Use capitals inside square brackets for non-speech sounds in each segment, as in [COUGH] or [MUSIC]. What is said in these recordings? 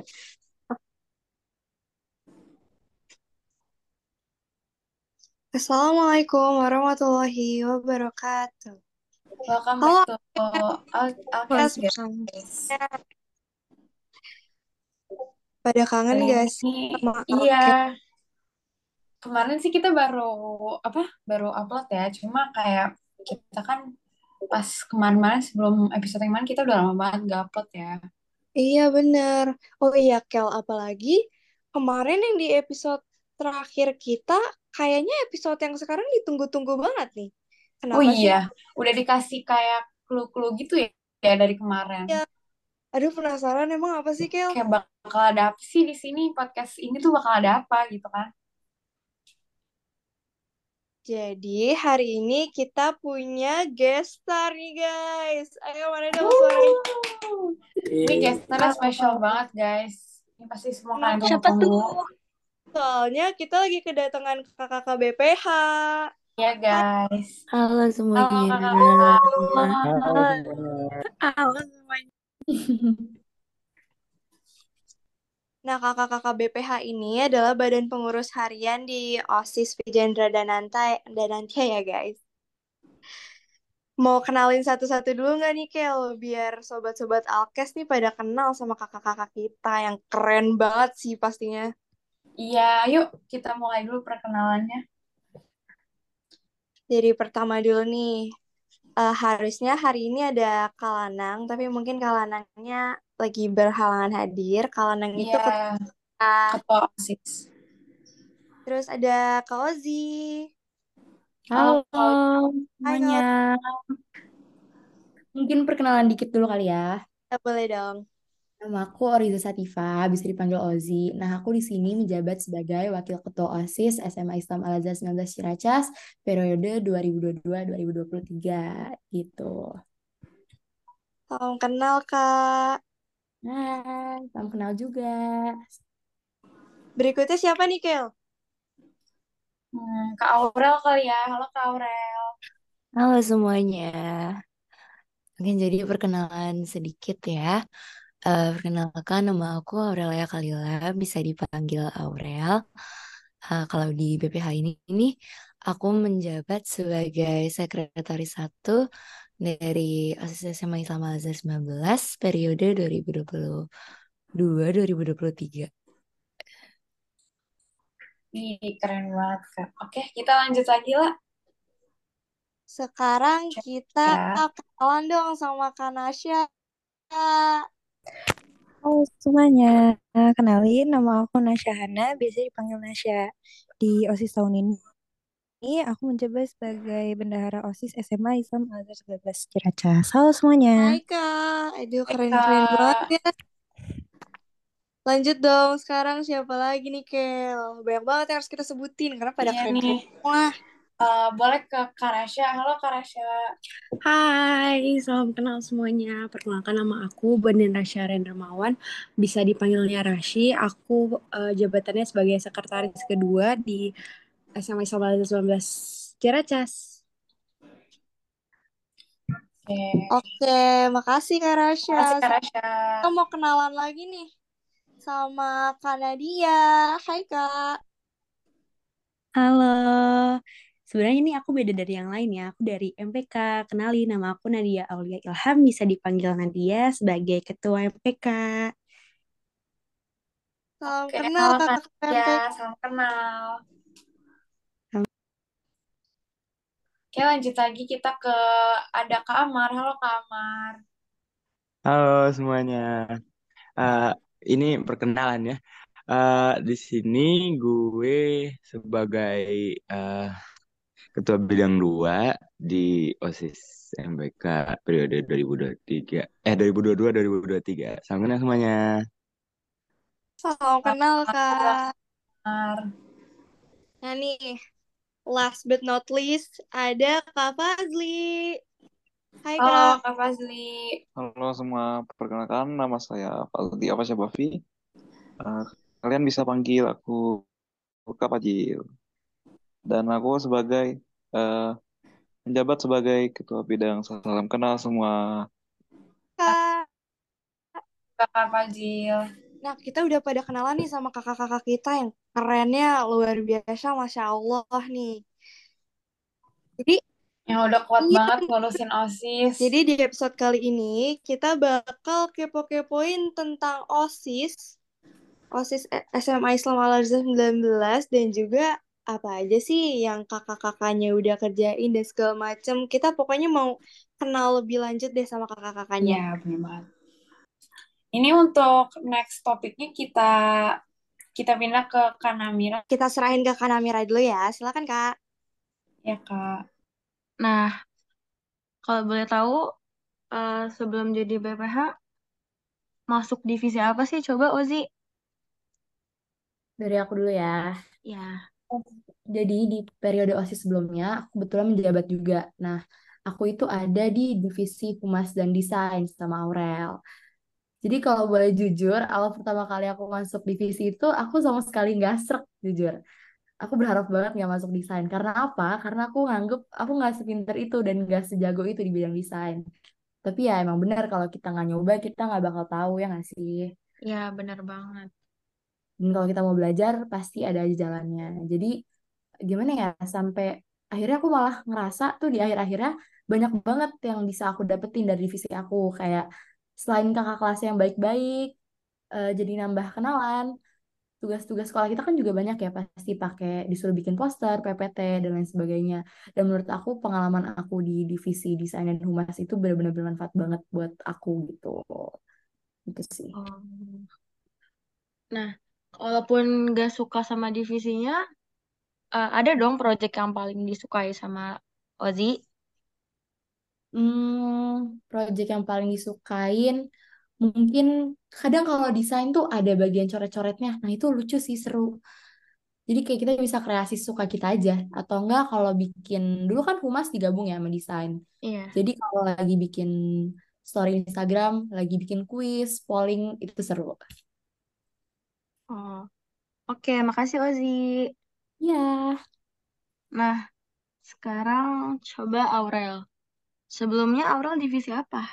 udah. Assalamualaikum warahmatullahi wabarakatuh. Welcome Halo, back to pada kangen gak sih iya. Kemarin sih kita baru apa? Baru upload ya. Cuma kayak kita kan pas kemarin-kemarin sebelum episode yang kemarin kita udah lama banget gak upload ya. Iya bener. Oh iya Kel, apalagi kemarin yang di episode terakhir kita, kayaknya episode yang sekarang ditunggu-tunggu banget nih. Oh Kenapa sih? iya, udah dikasih kayak clue-clue gitu ya, ya dari kemarin. Iya. Aduh penasaran emang apa sih Kel? Kayak bakal ada apa sih di sini podcast ini tuh bakal ada apa gitu kan? Jadi hari ini kita punya guest star nih guys. Ayo mana dong suaranya? Ini gestarnya spesial banget guys. Ini pasti semua kalian Siapa tunggu-tunggu. Soalnya kita lagi kedatangan kakak BPH. Ya guys. Halo Halo semuanya. kakak-kakak. Halo semuanya. Nah, kakak-kakak BPH ini adalah badan pengurus harian di OSIS Vijendra Dananta, Danantia ya guys. Mau kenalin satu-satu dulu nggak nih Kel? Biar sobat-sobat Alkes nih pada kenal sama kakak-kakak kita yang keren banget sih pastinya. Iya, yuk kita mulai dulu perkenalannya. Jadi pertama dulu nih, eh, harusnya hari ini ada Kalanang, tapi mungkin Kalanangnya lagi berhalangan hadir. Kalanang itu Iya, ketua. ketua OSIS. Terus ada Kak Ozi. Halo Hai, semuanya. Mungkin perkenalan dikit dulu kali ya. Ya, boleh dong. Nama aku Oriza Sativa, bisa dipanggil Ozi. Nah, aku di sini menjabat sebagai Wakil Ketua OSIS SMA Islam Al-Azhar 19 Ciracas periode 2022-2023 gitu. Salam kenal, Kak. Nah, salam kenal juga. Berikutnya siapa nih, Kel? Hmm, Kak Aurel kali ya. Halo Kak Aurel. Halo semuanya. Mungkin jadi perkenalan sedikit ya. Eh, perkenalkan nama aku Aurelia Kalila, bisa dipanggil Aurel. Eh, kalau di BPH ini, ini aku menjabat sebagai sekretaris satu dari OSIS SMA Islam Al-Azhar 19 periode 2022-2023. Ih, keren banget Kak. Oke, kita lanjut lagi lah. Sekarang kita Ya. kenalan dong sama Kak Nasya. Halo semuanya, kenalin nama aku Nasya Hana, biasa dipanggil Nasya. Di OSIS tahun ini, ini aku menjabat sebagai bendahara OSIS SMA Islam Al-Azhar 19 Ciracas. Halo semuanya. Hai, Kak. Aduh, keren-keren banget ya. Lanjut dong, sekarang siapa lagi nih, Kel? Banyak banget yang harus kita sebutin, karena pada Iya keren-keren nih. semua. Eh, boleh ke Kak Rasya. Halo Kak Rasya. Hai, salam kenal semuanya. Perkenalkan nama aku Banden Rasya Rendramawan, bisa dipanggilnya Rashi. Aku eh, jabatannya sebagai sekretaris kedua di SMA Islam Al-Azhar 19 Ciracas. Oke. Oke, makasih Kak Rasya. Makasih Kak Rasya. Kita mau kenalan lagi nih sama Kak Nadia. Hai, Kak. Halo. Sebenarnya ini aku beda dari yang lain ya. Aku dari MPK. Kenali nama aku Nadia Aulia Ilham, bisa dipanggil Nadia sebagai ketua MPK. Salam Oke, kenal, Kakak. MPK. Salam kenal. Oke, lanjut lagi kita ke ada Kak Amar. Halo Kak Amar. Halo semuanya. Eh, ini perkenalan ya. Eh, di sini gue sebagai eh, ketua bidang 2 di OSIS MBK periode 2023 eh 2022 2023. Salam kenal semuanya. Salam kenal, Kak. Nah nih, last but not least, ada Kak Fazli. Hai, Halo Kak. Kak Fazli. Halo semua, perkenalkan nama saya Fazli Afasya Bafi. Eh, kalian bisa panggil aku Kak Fajil. Dan aku sebagai eh, menjabat sebagai ketua bidang salam kenal semua. Kak. Kak Fazil. Nah, kita udah pada kenalan nih sama kakak-kakak kita yang kerennya luar biasa, Masya Allah nih. Jadi, Yang udah kuat iya. banget ngurusin OSIS. Jadi di episode kali ini kita bakal kepo-kepoin tentang OSIS, OSIS SMA Islam Al Azhar 19 dan juga apa aja sih yang kakak-kakaknya udah kerjain dan segala macem. Kita pokoknya mau kenal lebih lanjut deh sama kakak-kakaknya. Iya, bener banget. Ini untuk next topiknya kita kita pindah ke Kanamira Kita serahin ke Kanamira dulu ya. Silakan, Kak. ya, Kak. Nah, kalau boleh tahu, eh, sebelum jadi BPH, masuk divisi apa sih? Coba, Ozi. Dari aku dulu ya. Ya. Jadi di periode OSIS sebelumnya, aku kebetulan menjabat juga. Nah, aku itu ada di divisi Humas dan Desain sama Aurel. Jadi kalau boleh jujur, awal pertama kali aku masuk divisi itu, aku sama sekali nggak srek, jujur. Aku berharap banget nggak masuk desain. Karena apa? Karena aku nganggep aku nggak sepinter itu dan nggak sejago itu di bidang desain. Tapi ya emang benar kalau kita nggak nyoba, kita nggak bakal tahu ya nggak sih? Ya, benar banget. Dan kalau kita mau belajar, pasti ada aja jalannya. Jadi gimana ya, sampai akhirnya aku malah ngerasa tuh di akhir-akhirnya banyak banget yang bisa aku dapetin dari divisi aku. Kayak selain kakak kelas yang baik-baik, eh, jadi nambah kenalan, tugas-tugas sekolah kita kan juga banyak ya, pasti pakai disuruh bikin poster, PPT, dan lain sebagainya. Dan menurut aku pengalaman aku di divisi desain dan humas itu benar-benar bermanfaat banget buat aku gitu. Gitu sih. Oh. Nah, walaupun nggak suka sama divisinya, eh, ada dong project yang paling disukai sama Ozi. Hmm, project yang paling disukain mungkin kadang kalau desain tuh ada bagian coret-coretnya. Nah, itu lucu sih, seru. Jadi kayak kita bisa kreasi suka kita aja. Atau enggak kalau bikin, dulu kan humas digabung ya sama desain. Iya. Jadi kalau lagi bikin story Instagram, lagi bikin kuis, polling, itu seru. Oh. Oke, makasih Ozi. Ya, Nah, sekarang coba Aurel. Sebelumnya Aurel divisi apa?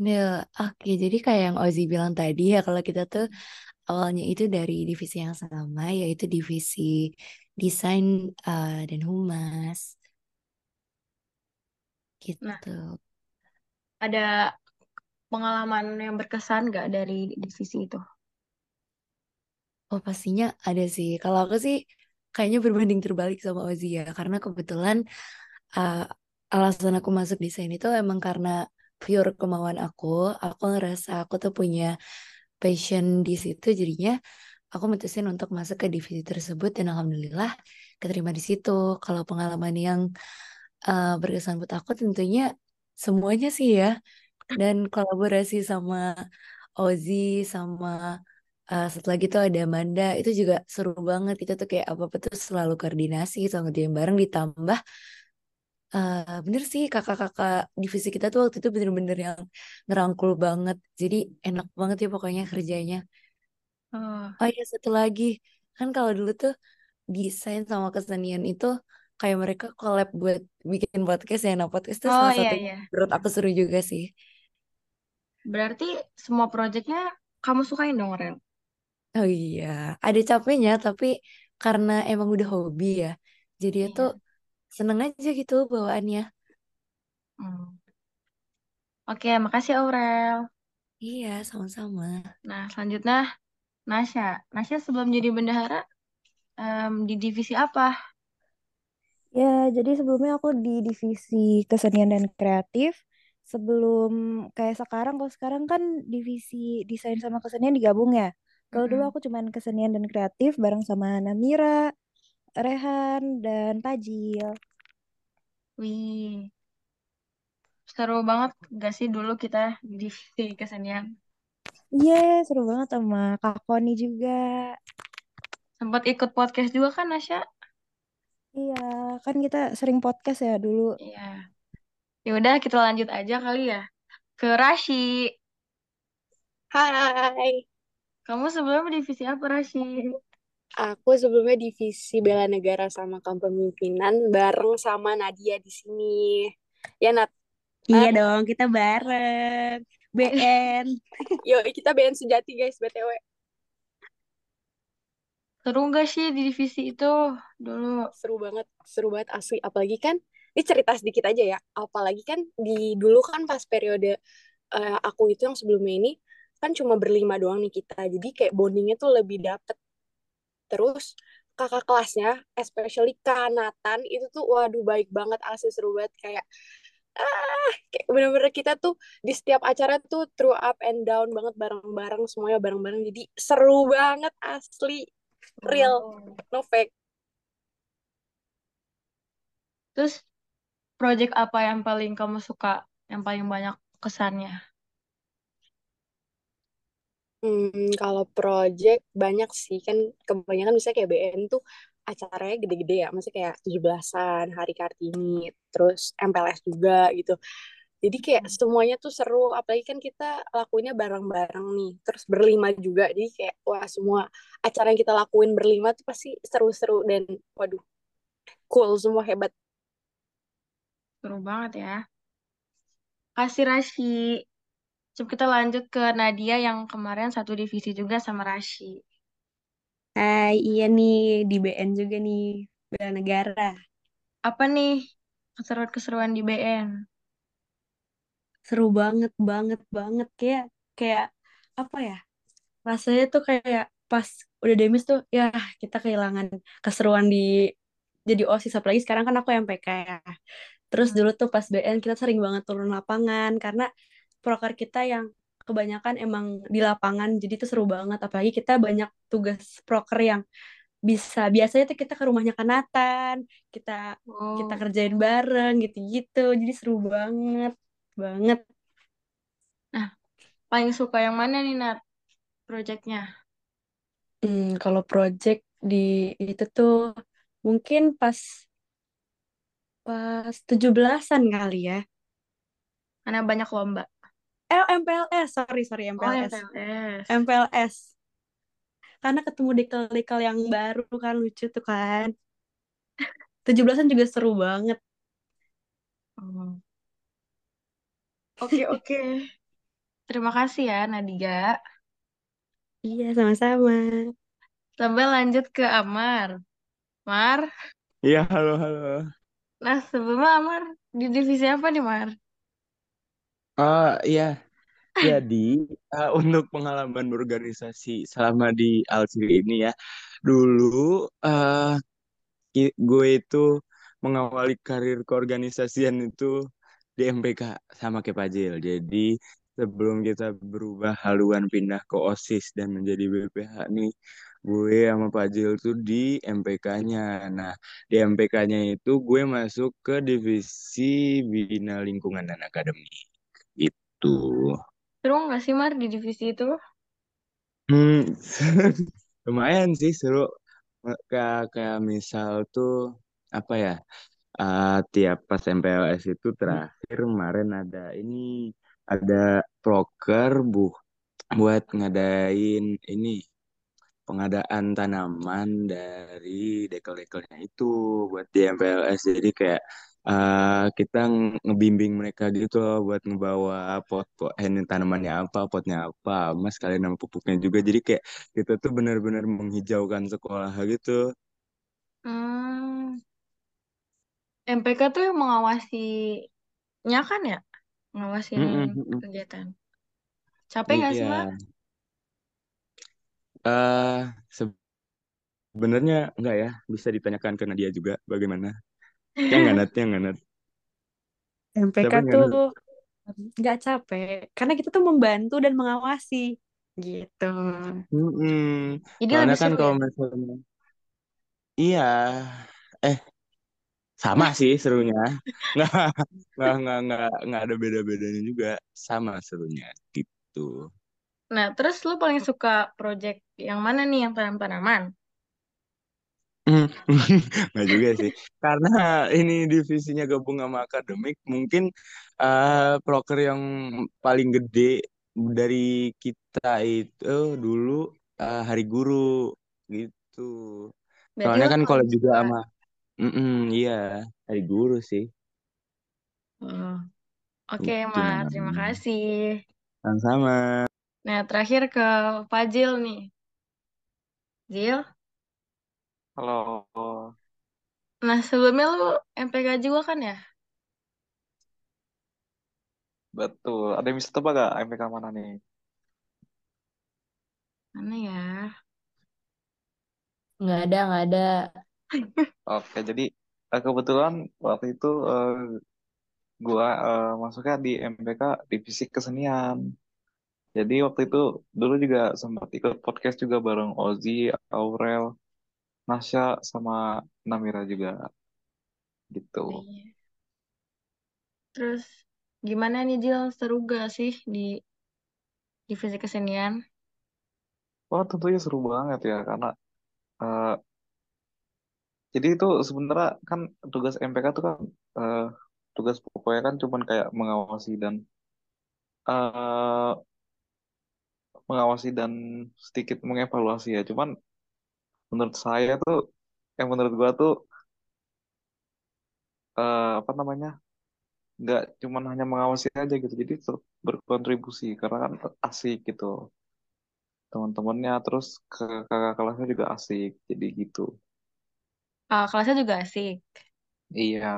Nil, oke, jadi kayak yang Ozzy bilang tadi ya, kalau kita tuh awalnya itu dari divisi yang sama, yaitu divisi desain uh, dan humas. Gitu. Nah. Ada pengalaman yang berkesan nggak dari divisi itu? Oh, pastinya ada sih. Kalau aku sih kayaknya berbanding terbalik sama Ozzy ya, karena kebetulan uh, alasan aku masuk desain itu emang karena pure kemauan aku. Aku ngerasa aku tuh punya passion di situ, jadinya aku mutusin untuk masuk ke divisi tersebut dan alhamdulillah keterima di situ. Kalau pengalaman yang uh, berkesan buat aku tentunya semuanya sih ya. Dan kolaborasi sama Ozzy sama uh, setelah gitu ada Amanda itu juga seru banget. Kita tuh kayak apa-apa tuh selalu koordinasi sama ngerjain bareng ditambah uh, bener sih kakak-kakak divisi kita tuh waktu itu bener-bener yang ngerangkul banget. Jadi enak banget ya pokoknya kerjanya. Oh, Oh iya satu lagi kan kalau dulu tuh desain sama kesenian itu kayak mereka collab buat bikin podcast ya. Nah podcast itu oh salah iya satu iya. menurut aku seru juga sih. Berarti semua projectnya kamu sukain dong, Rel? Oh iya ada capeknya tapi karena emang udah hobi ya. Jadi itu Iya. seneng aja gitu bawaannya. Hmm. Oke, makasih Aurel. Iya sama-sama. Nah, selanjutnya Nasya. Nasya sebelum jadi bendahara em, di divisi apa? Ya, jadi sebelumnya aku di divisi kesenian dan kreatif. Sebelum kayak sekarang, kalau sekarang kan divisi desain sama kesenian digabung ya. Kalau dulu aku cuman kesenian dan kreatif bareng sama Namira, Rehan, dan Pajil. Wih, seru banget gak sih dulu kita di [LAUGHS] divisi kesenian? Iya, seru banget sama Kak Koni juga. Sempat ikut podcast juga kan, Nasya? Iya, kan kita sering podcast ya dulu. Iya. Ya udah, kita lanjut aja kali ya ke Rashi. Hai, Kamu sebelumnya divisi apa, Rashi? aku sebelumnya divisi bela negara sama kepemimpinan bareng sama Nadia di sini. Ya Nat, Iya dong, kita bareng. BN. [LAUGHS] Yo, kita BN sejati guys, BTW. Seru gak sih di divisi itu dulu? Seru banget, seru banget asli. Apalagi kan, ini cerita sedikit aja ya. Apalagi kan di dulu kan pas periode uh, aku itu yang sebelumnya ini kan cuma berlima doang nih kita. Jadi kayak bondingnya tuh lebih dapet. Terus kakak kelasnya, especially Kanatan, itu tuh waduh baik banget, asli seru banget. Kayak ah kayak bener-bener kita tuh di setiap acara tuh through up and down banget bareng-bareng semuanya bareng-bareng jadi seru banget asli real no fake terus project apa yang paling kamu suka yang paling banyak kesannya Hmm, kalau project banyak sih kan kebanyakan bisa kayak BN tuh acaranya gede-gede ya, maksudnya kayak tujuh belasan, Hari Kartini, terus MPLS juga gitu. Jadi kayak hmm. semuanya tuh seru, apalagi kan kita lakuinnya bareng-bareng nih, terus berlima juga. Jadi kayak wah semua acara yang kita lakuin berlima tuh pasti seru-seru dan waduh cool semua hebat. Seru banget ya. Kasih Rashi. Coba kita lanjut ke Nadia yang kemarin satu divisi juga sama Rashi. Hai, iya nih di BN juga nih, bela negara. Apa nih keseruan-keseruan di BN? Seru banget, banget, banget kayak kayak apa ya? Rasanya tuh kayak pas udah demis tuh ya kita kehilangan keseruan di jadi OSIS apalagi sekarang kan aku MPK ya. Terus hmm. dulu tuh pas BN kita sering banget turun lapangan karena proker kita yang kebanyakan emang di lapangan jadi itu seru banget. Apalagi kita banyak tugas proker yang bisa biasanya tuh kita ke rumahnya Kanatan kita oh. kita kerjain bareng gitu-gitu. Jadi seru banget banget. Nah paling suka yang mana nih Nat projectnya? Hmm, kalau project di itu tuh mungkin pas pas tujuh belasan kali ya. Karena banyak lomba eh MPLS sorry sorry MPLS oh, MPLS MPLS karena ketemu dekel-dekel yang baru kan lucu tuh kan. tujuh belasan juga seru banget. Oh. oke oke. Terima kasih ya Nadia iya sama-sama. Sampai lanjut ke Amar. Mar? Iya halo halo. Nah sebelumnya Amar di divisi apa nih Mar Oh iya, [LAUGHS] jadi uh, untuk pengalaman berorganisasi selama di Alsir ini ya, dulu uh, gue itu mengawali karir keorganisasian itu di MPK sama kayak Pajil. Jadi sebelum kita berubah haluan pindah ke OSIS dan menjadi BPH nih, gue sama Pajil tuh di MPK-nya. Nah, di MPK-nya itu gue masuk ke divisi Bina Lingkungan dan Akademi itu. Seru nggak sih Mar di divisi itu? Hmm, [LAUGHS] lumayan sih seru. Kayak kayak misal tuh apa ya? Uh, tiap pas MPLS itu terakhir kemarin ada ini ada proker bu buat ngadain ini pengadaan tanaman dari dekel-dekelnya itu buat di MPLS jadi kayak uh, kita ngebimbing mereka gitu loh buat ngebawa pot pot eh, ini tanamannya apa potnya apa mas kalian nama pupuknya juga jadi kayak kita tuh benar-benar menghijaukan sekolah gitu hmm. MPK tuh yang mengawasinya kan ya ngawasin mm -mm. kegiatan capek nggak sih Iya. Eh, sebenarnya enggak ya, bisa ditanyakan ke Nadia juga bagaimana. Yang nggak Nat, yang nggak Nat. MPK tuh nggak capek karena kita tuh membantu dan mengawasi gitu. Hmm, Jadi Karena kan kalau ya? misalnya iya, eh sama sih serunya. [LAUGHS] Nggak nggak nggak nggak nggak ada beda-bedanya juga, sama serunya gitu. Nah, terus lu paling suka project yang mana nih yang tanam-tanaman? Hmm, [LAUGHS] nggak juga sih. Karena ini divisinya gabung sama akademik, mungkin uh, proker yang paling gede dari kita itu dulu uh, Hari Guru gitu. Berarti Soalnya kan kalau juga sama, mm -mm, iya Hari Guru sih. Oh. Oke, okay, Mar, terima kasih. Sama-sama. Nah, terakhir ke Fajil nih. Zil, Halo. nah sebelumnya lu MPK juga kan ya? Betul. Ada yang bisa tebak gak MPK mana nih? Mana ya? Nggak ada, nggak ada. Oke, jadi eh, kebetulan waktu itu eh, gua eh, masuknya di MPK Divisi Kesenian. Jadi waktu itu dulu juga sempat ikut podcast juga bareng Ozzy, Aurel, Nasya, sama Namira juga gitu. Iya. Terus gimana nih Jil? Seru gak sih di divisi kesenian? Wah tentunya seru banget ya karena eh, jadi itu sebenarnya kan tugas MPK itu kan eh, tugas pokoknya kan cuman kayak mengawasi dan eh, mengawasi dan sedikit mengevaluasi ya. Cuman menurut saya tuh, yang menurut gua tuh eh, apa namanya, nggak cuman hanya mengawasi aja gitu. Jadi berkontribusi karena kan asik gitu teman-temannya, terus ke kakak kelasnya juga asik. Jadi gitu. Ah, kelasnya juga asik. Iya,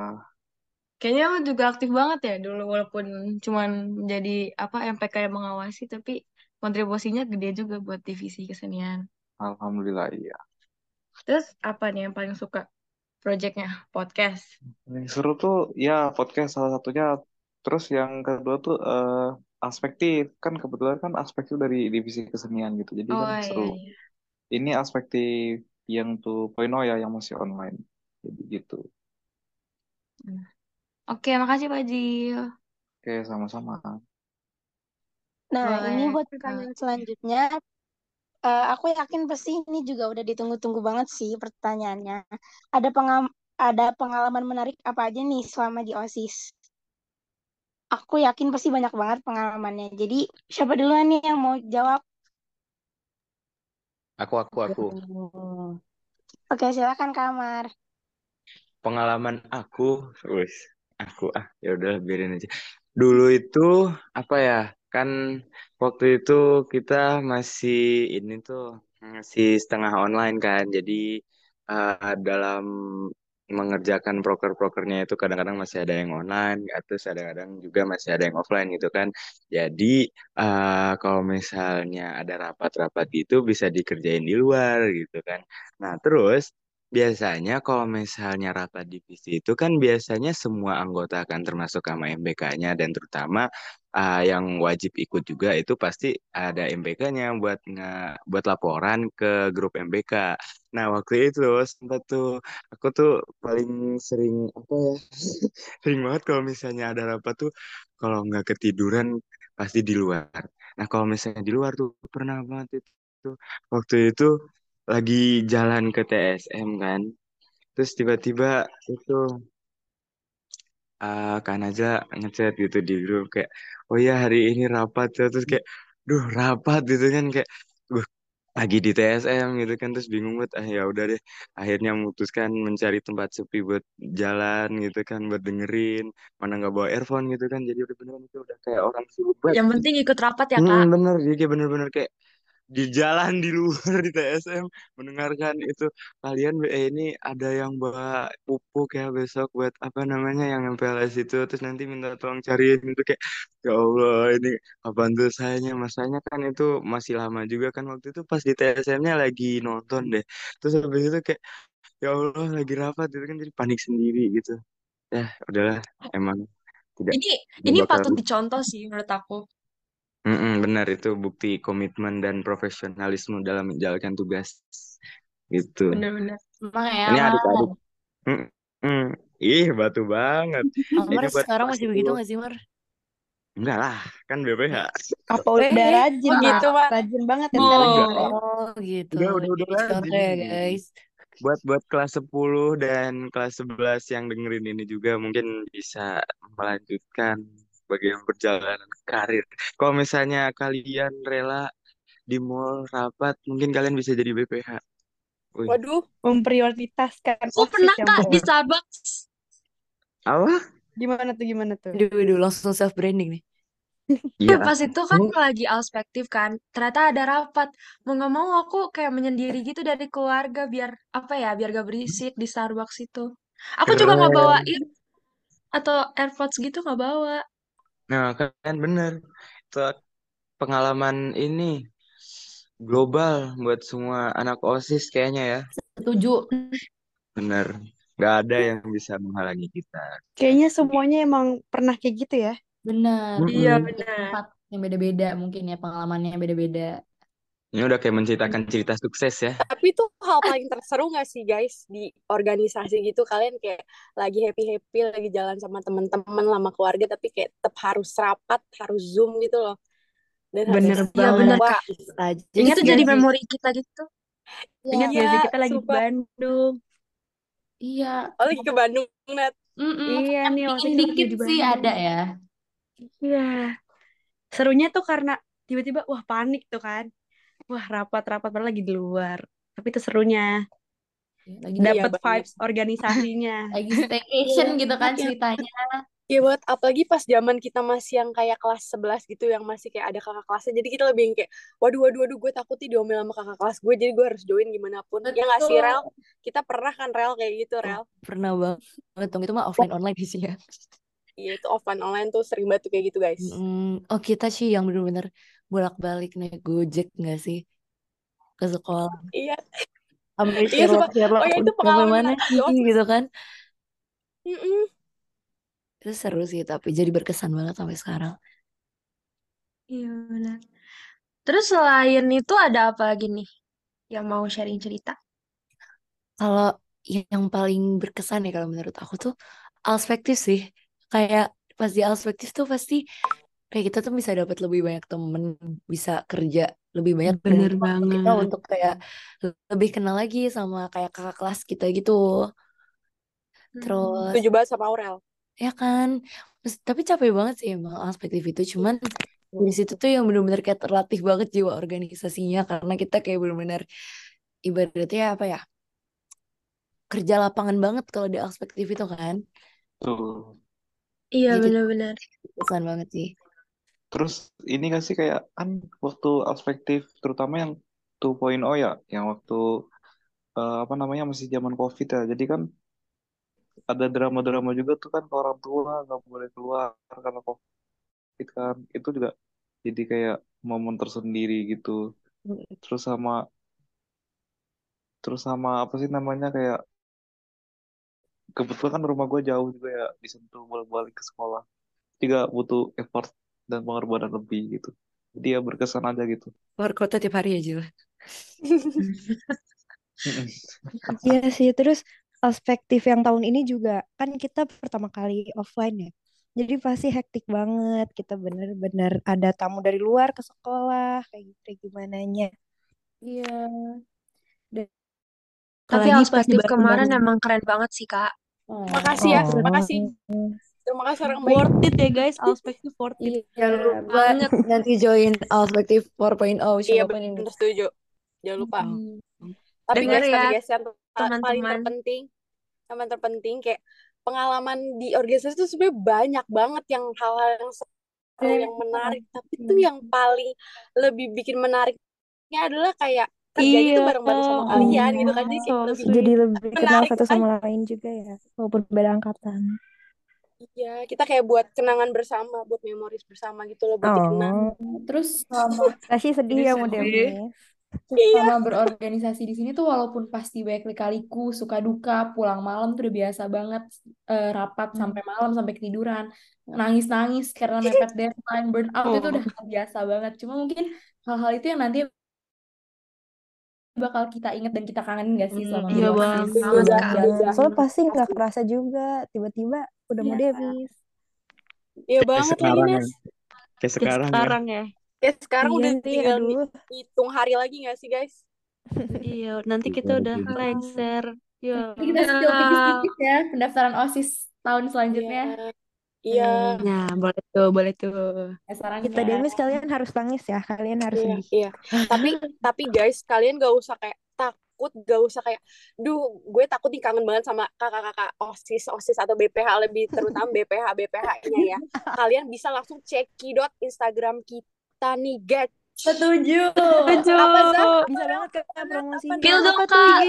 Kayaknya lu juga aktif banget ya dulu walaupun cuman jadi apa MPK yang mengawasi tapi kontribusinya gede juga buat divisi kesenian. alhamdulillah iya. Terus apa nih yang paling suka projectnya? Podcast. Yang seru tuh ya podcast salah satunya. Terus yang kedua tuh eh, aspektif kan kebetulan kan aspektif dari divisi kesenian gitu. Jadi Oh kan iya seru. iya. Ini aspektif yang tuh poino ya yang masih online. Jadi gitu. Hmm. Oke, makasih Pak Jil. Oke, sama-sama. Nah, ini Boleh buat ke pertanyaan selanjutnya, eh, aku yakin pasti ini juga udah ditunggu-tunggu banget sih pertanyaannya. Ada pengam ada pengalaman menarik apa aja nih selama di OSIS? Aku yakin pasti banyak banget pengalamannya. Jadi, siapa duluan nih yang mau jawab? Aku, aku, aku. Oke, silakan Kamar. Pengalaman aku, wis, aku ah ya udah biarin aja. Dulu itu apa ya? Kan waktu itu kita masih ini tuh masih setengah online kan. Jadi eh, dalam mengerjakan proker-prokernya itu kadang-kadang masih ada yang online, atau kadang-kadang juga masih ada yang offline gitu kan. Jadi eh, kalau misalnya ada rapat-rapat gitu bisa dikerjain di luar gitu kan. Nah terus Biasanya kalau misalnya rapat divisi itu kan biasanya semua anggota kan termasuk sama MBK-nya dan terutama ah, yang wajib ikut juga itu pasti ada MBK-nya buat nge buat laporan ke grup MBK. Nah, waktu itu sempat tuh aku tuh paling sering apa ya? [LAUGHS] Sering banget kalau misalnya ada rapat tuh kalau nggak ketiduran pasti di luar. Nah, kalau misalnya di luar tuh pernah banget itu waktu itu lagi jalan ke TSM kan. Terus tiba-tiba itu uh, kan aja ngechat gitu di grup kayak, oh ya hari ini rapat ya. Terus kayak, duh rapat gitu kan. Kayak, duh lagi di TSM gitu kan. Terus bingung banget ah ya udah deh. Akhirnya memutuskan mencari tempat sepi buat jalan gitu kan buat dengerin. Mana nggak bawa earphone gitu kan. Jadi udah beneran itu udah kayak orang sibuk banget. Yang penting ikut rapat ya, Hmm, Kak. bener. Jadi kayak bener-bener kayak di jalan di luar di TSM mendengarkan itu. Kalian eh, ini ada yang bawa pupuk ya besok buat apa namanya yang MPLS itu terus nanti minta tolong cariin. Itu kayak ya Allah ini kapan tuh sayanya? Masanya kan itu masih lama juga kan waktu itu pas di TSM-nya lagi nonton deh. Terus habis itu kayak ya Allah lagi rapat. Itu kan jadi panik sendiri gitu. Ya udahlah emang tidak Ini ini bakal patut dicontoh sih menurut aku. Mm-mm, benar itu bukti komitmen dan profesionalisme dalam menjalankan tugas gitu. Bener-bener. Emang ya, Ini adik-adik. Mm-mm. Ih, batu banget. Amar Ini buat sekarang masih begitu 10. nggak sih, Mar? Enggak lah, kan BPH. Apa udah Eh, rajin, oh Mar? gitu, Mar. Rajin banget ya Oh. ya? Oh, gitu. Udah, udah, udah rajin. ya, guys. Buat buat kelas 10 dan kelas 11 yang dengerin ini juga mungkin bisa melanjutkan bagaimana perjalanan karir. Kalau misalnya kalian rela di mall rapat, mungkin kalian bisa jadi BPH. Wih, Waduh, memprioritaskan OSIS pernah ya, Kak di Starbucks. apa? Gimana tuh, gimana tuh? Aduh, aduh, langsung self branding nih. Iya. Eh, pas itu kan Ini lagi auspektif kan, ternyata ada rapat. Mau nggak mau aku kayak menyendiri gitu dari keluarga biar apa ya, biar gak berisik di Starbucks itu. Aku juga nggak bawa keren. ear atau AirPods gitu nggak bawa. Nah, kan bener. Itu pengalaman ini global buat semua anak OSIS kayaknya ya. Setuju. Bener. Gak ada yang bisa menghalangi kita. Kayaknya semuanya emang pernah kayak gitu ya. Benar. Iya tempat yang beda-beda mungkin ya pengalamannya yang beda-beda. Ini udah kayak menceritakan cerita sukses ya. Tapi itu hal paling terseru gak sih guys di organisasi gitu kalian kayak lagi happy happy lagi jalan sama teman-teman sama keluarga tapi kayak tetap harus rapat harus zoom gitu loh dan Bener harus Iya banget. benar wah Kak. aja Ingat Itu gak jadi memori kita gitu. Ingat iya gak sih kita lagi di sumpah Bandung? Iya. oh lagi ke Bandung Nat Mm-mm. Iya nih waktu itu Dikit-dikit di sih Bandung. ada ya. Iya. Serunya tuh karena tiba-tiba wah panik tuh kan. Wah rapat-rapat padahal lagi di luar. Tapi itu serunya. Ya, Lagi iya Dapet banget vibes organisasinya. [LAUGHS] lagi iya staycation gitu kan Iya. ceritanya. Iya buat apalagi pas zaman kita masih yang kayak kelas 11 gitu yang masih kayak ada kakak kelasnya. Jadi kita lebih yang kayak waduh waduh waduh gue takut nih diomel sama kakak kelas gue jadi gue harus join gimana pun. Ya nggak sih Rel? Kita pernah kan Rel kayak gitu Oh, Rel? pernah banget. Dong itu mah offline online sih ya. Iya itu offline online tuh sering banget tuh kayak gitu guys. Mm, oh kita sih yang bener-bener bolak-balik naik gojek nggak sih? Ke sekolah. Iya. Sampai iya sumpah. Sherlock oh ya Sherlock itu pengalaman mana gitu kan? Mm-mm. itu seru sih tapi jadi berkesan banget sampai sekarang. Iya benar. Terus selain itu ada apa lagi nih yang mau sharing cerita? kalau yang paling berkesan ya kalau menurut aku tuh perspektif sih. Kayak pas di perspektif tuh pasti kayak kita tuh bisa dapat lebih banyak temen bisa kerja lebih banyak Bener waktu kita banget. untuk kayak lebih kenal lagi sama kayak kakak kelas kita gitu Hmm. terus setuju banget sama Aurel ya kan Terus, tapi capek banget sih emang perspektif itu cuman di situ tuh yang benar-benar kayak terlatih banget jiwa organisasinya karena kita kayak benar-benar ibaratnya apa ya kerja lapangan banget kalau di perspektif itu kan Tuh. Iya benar-benar. kesan banget sih Terus ini gak sih kayak kan waktu perspektif terutama yang 2.0 ya, yang waktu eh, apa namanya masih zaman COVID ya. Jadi kan ada drama-drama juga tuh kan ke orang tua nggak boleh keluar karena COVID kan. Itu juga jadi kayak momen tersendiri gitu. Terus sama terus sama apa sih namanya kayak kebetulan kan rumah gue jauh juga ya di Sentul bolak-balik ke sekolah. Juga butuh effort dan pengorbanan lebih gitu. Jadi ya berkesan aja gitu. keluar kota tiap hari aja lah [LAUGHS] Mm-mm. Iya sih, terus perspektif yang tahun ini juga kan kita pertama kali offline ya. Jadi pasti hektik banget. Kita bener-bener ada tamu dari luar ke sekolah, kayak gitu kayak gimana nya. Iya. Dan Tapi perspektif kemarin emang keren banget sih Kak. Oh. makasih ya Oh. makasih terima kasih orang baik Worth it ya guys, perspektif worth it. jangan Iya lupa Banget. nanti join perspektif 4.0 iya bener setuju jangan lupa Mm. tapi Dengar guys ya tapi guys yang pa- paling teman-teman. terpenting yang paling terpenting kayak pengalaman di organisasi itu sebenarnya banyak banget yang hal-hal yang seru yang menarik tapi tuh yang paling lebih bikin menariknya adalah kayak kerjanya tuh Iya, bareng-bareng sama kalian gitu kan jadi so lebih. Jadi lebih kenal satu sama lain juga ya, walaupun beda angkatan. Iya kita kayak buat kenangan bersama buat memoris bersama gitu loh buat dikenang. Oh, Terus selama Tasya [LAUGHS] sedih ya modelnya. iya. selama berorganisasi di sini tuh walaupun pasti banyak lika-liku, suka duka, pulang malam tuh udah biasa banget eh, rapat sampai malam sampai ketiduran, nangis-nangis karena mepet deadline, burn out itu Oh. udah biasa banget. Cuma mungkin hal-hal itu yang nanti bakal kita ingat dan kita kangenin gak sih selama Iya banget. Soalnya pasti nggak kerasa juga, tiba-tiba udah mau Iya. debis. iya Kayak banget lagi sekarang ya. Nes Kayak Kayak sekarang ya. sekarang ya. ya sekarang Iya udah tinggal hitung hari lagi gak sih guys [LAUGHS] Iya, nanti kita udah lengser. Ya. Jadi kita tipis-tipis ya pendaftaran OSIS tahun selanjutnya. Iya Nah, boleh tuh, boleh tuh. Ya, sekarang Kita ya. demis kalian harus nangis ya, kalian harus Iya, sedih. iya. Tapi tapi guys, kalian gak usah kayak takut gak usah kayak duh gue takut nih kangen banget sama kakak-kakak osis osis atau BPH lebih terutama BPH BPH-nya ya [LAUGHS] kalian bisa langsung cekidot Instagram kita nih guys Setuju. Setuju. apa Zah? Bisa banget kak promosinya. Pil dong, Kak.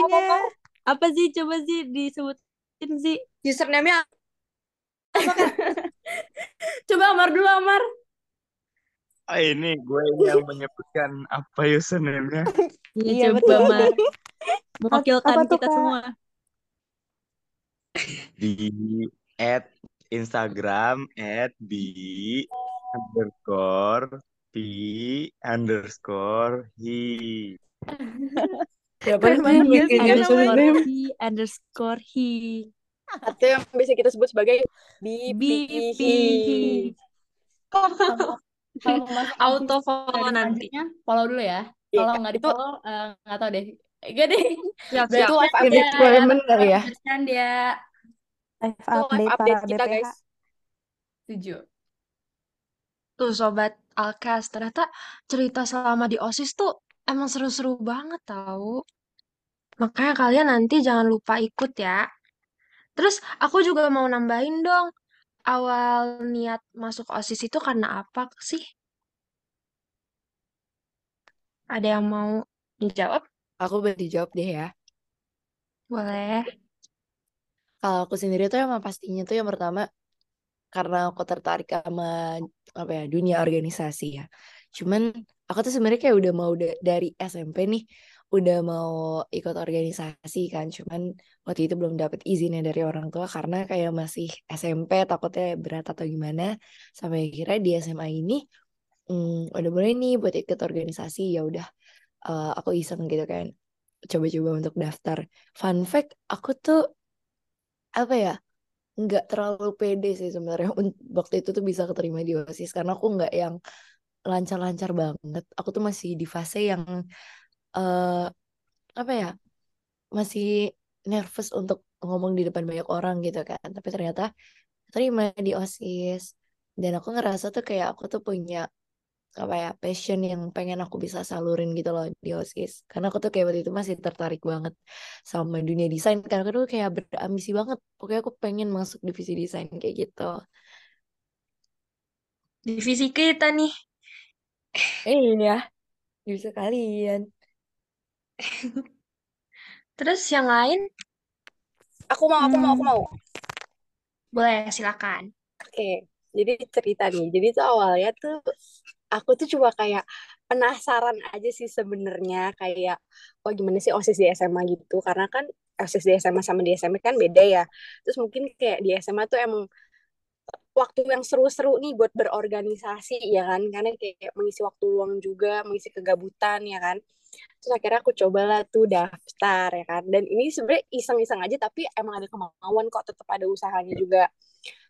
Apa sih coba sih disebutin sih? username-nya Coba Amar dulu Amar. Ah, ini gue yang menyebutkan apa username-nya. [LAUGHS] Iya, Iya, coba betul. Mar. Mewakilkan [LAUGHS] Apa kita Kak? semua. Di at Instagram at b underscore p underscore namanya? username? Underscore he, underscore he. Atau yang bisa kita sebut sebagai BPH masuk Auto follow periode nanti. selanjutnya, follow dulu ya. Iya, Kalau nggak di itu follow, eh, nggak tahu deh. Enggak deh. Siap, Berarti itu live update ya, Requirement kali ya? bercanda. Live itu live update update kita guys Setuju. Tuh Sobat Alkas, ternyata cerita selama di OSIS tuh emang seru-seru banget tahu. Makanya kalian nanti jangan lupa ikut ya. Terus aku juga mau nambahin dong, awal niat masuk OSIS itu karena apa sih? Ada yang mau dijawab? Aku boleh dijawab deh ya. Boleh. Kalau aku sendiri tuh emang pastinya tuh yang pertama karena aku tertarik sama apa ya dunia organisasi ya. Cuman aku tuh sebenarnya kayak udah mau da- dari SMP nih udah mau ikut organisasi kan. Cuman waktu itu belum dapet izinnya dari orang tua karena kayak masih SMP takutnya berat atau gimana. Sampai akhirnya di SMA ini hmm, udah boleh nih buat ikut organisasi ya udah eh, aku iseng gitu kan coba-coba untuk daftar. Fun fact, aku tuh apa ya nggak terlalu pede sih sebenarnya [LAUGHS] waktu itu tuh bisa keterima di OSIS karena aku nggak yang lancar-lancar banget. Aku tuh masih di fase yang eh apa ya masih nervous untuk ngomong di depan banyak orang gitu kan. Tapi ternyata terima di OSIS. Dan aku ngerasa tuh kayak aku tuh punya apa ya passion yang pengen aku bisa salurin gitu loh di OSIS. Karena aku tuh kayak waktu itu masih tertarik banget sama dunia desain karena aku tuh kayak berambisi banget. Pokoknya aku pengen masuk divisi desain kayak gitu. Divisi kita nih. eh iya. Bisa kalian Terus yang lain? aku mau aku mau aku Hmm, mau Boleh, silakan. Oke, jadi cerita nih. Jadi tuh awalnya tuh aku tuh cuma kayak penasaran aja sih sebenarnya kayak oh gimana sih OSIS di SMA gitu. Karena kan OSIS di SMA sama di SMP kan beda ya. Terus mungkin kayak di SMA tuh emang waktu yang seru-seru nih buat berorganisasi ya kan. Karena kayak mengisi waktu luang juga, mengisi kegabutan ya kan. Terus akhirnya aku cobalah tuh daftar ya kan. Dan ini sebenarnya iseng-iseng aja tapi emang ada kemauan kok tetap ada usahanya juga.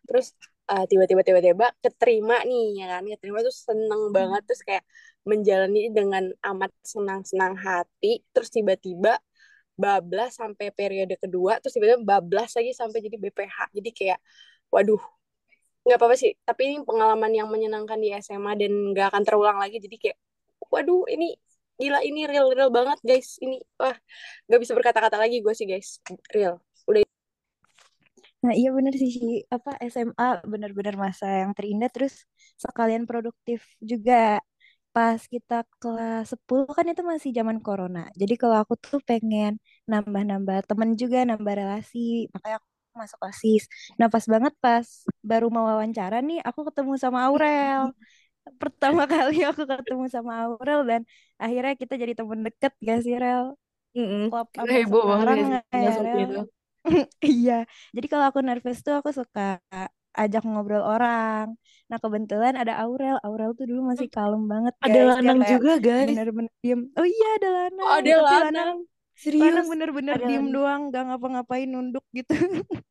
Terus uh, tiba-tiba tiba-tiba keterima nih ya kan. Keterima tuh seneng banget terus kayak menjalani dengan amat senang-senang hati. Terus tiba-tiba bablas sampai periode kedua terus tiba-tiba bablas lagi sampai jadi BPH jadi kayak waduh nggak apa-apa sih. Tapi ini pengalaman yang menyenangkan di SMA dan nggak akan terulang lagi. Jadi kayak waduh ini gila ini real real banget guys. Ini wah nggak bisa berkata-kata lagi gue sih guys. Real. Udah. Nah iya bener sih apa SMA bener-bener masa yang terindah. Terus sekalian produktif juga. Pas kita kelas 10 kan itu masih zaman corona. Jadi kalau aku tuh pengen nambah-nambah temen juga nambah relasi. Makanya aku masuk OSIS. Nah pas banget pas baru mau wawancara nih aku ketemu sama Aurel [LAUGHS] pertama kali aku ketemu sama Aurel dan akhirnya kita jadi temen deket gak sih Rel Kita sampai heboh banget ya ya itu [LAUGHS] Iya, jadi kalau aku nervous tuh aku suka ajak ngobrol orang. Nah kebetulan ada Aurel. Aurel tuh dulu masih kalem banget ada guys. Lanang kayak juga guys bener-bener diem. Oh iya ada oh, Lanang. ada Tapi lanang Lanang, Lanang serius bener-bener ada diem lanang doang, gak ngapa-ngapain nunduk gitu. [LAUGHS]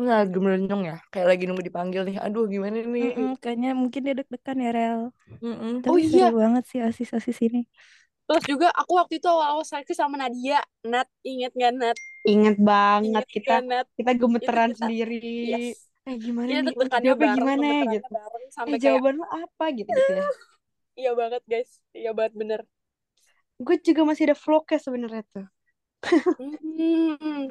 nggak gemerenyong ya kayak lagi nunggu dipanggil nih aduh gimana nih Mm-mm, kayaknya mungkin dia deg-degan ya Rel. Mm-mm. oh Tapi iya seru banget sih osis-osis ini. Terus juga aku waktu itu awal-awal seleksi sama Nadia. Nat, inget gak Nat? Ingat banget Inget kita gak Nat? kita gemeteran kita, sendiri. yes. eh gimana Kita nih Jawabnya bareng, gimana gitu. bareng, Eh sampai kayak, jawaban lo apa gitu gitu ya. [LAUGHS] iya banget guys, iya banget bener. gue juga masih ada vlognya sebenarnya tuh. Hmm.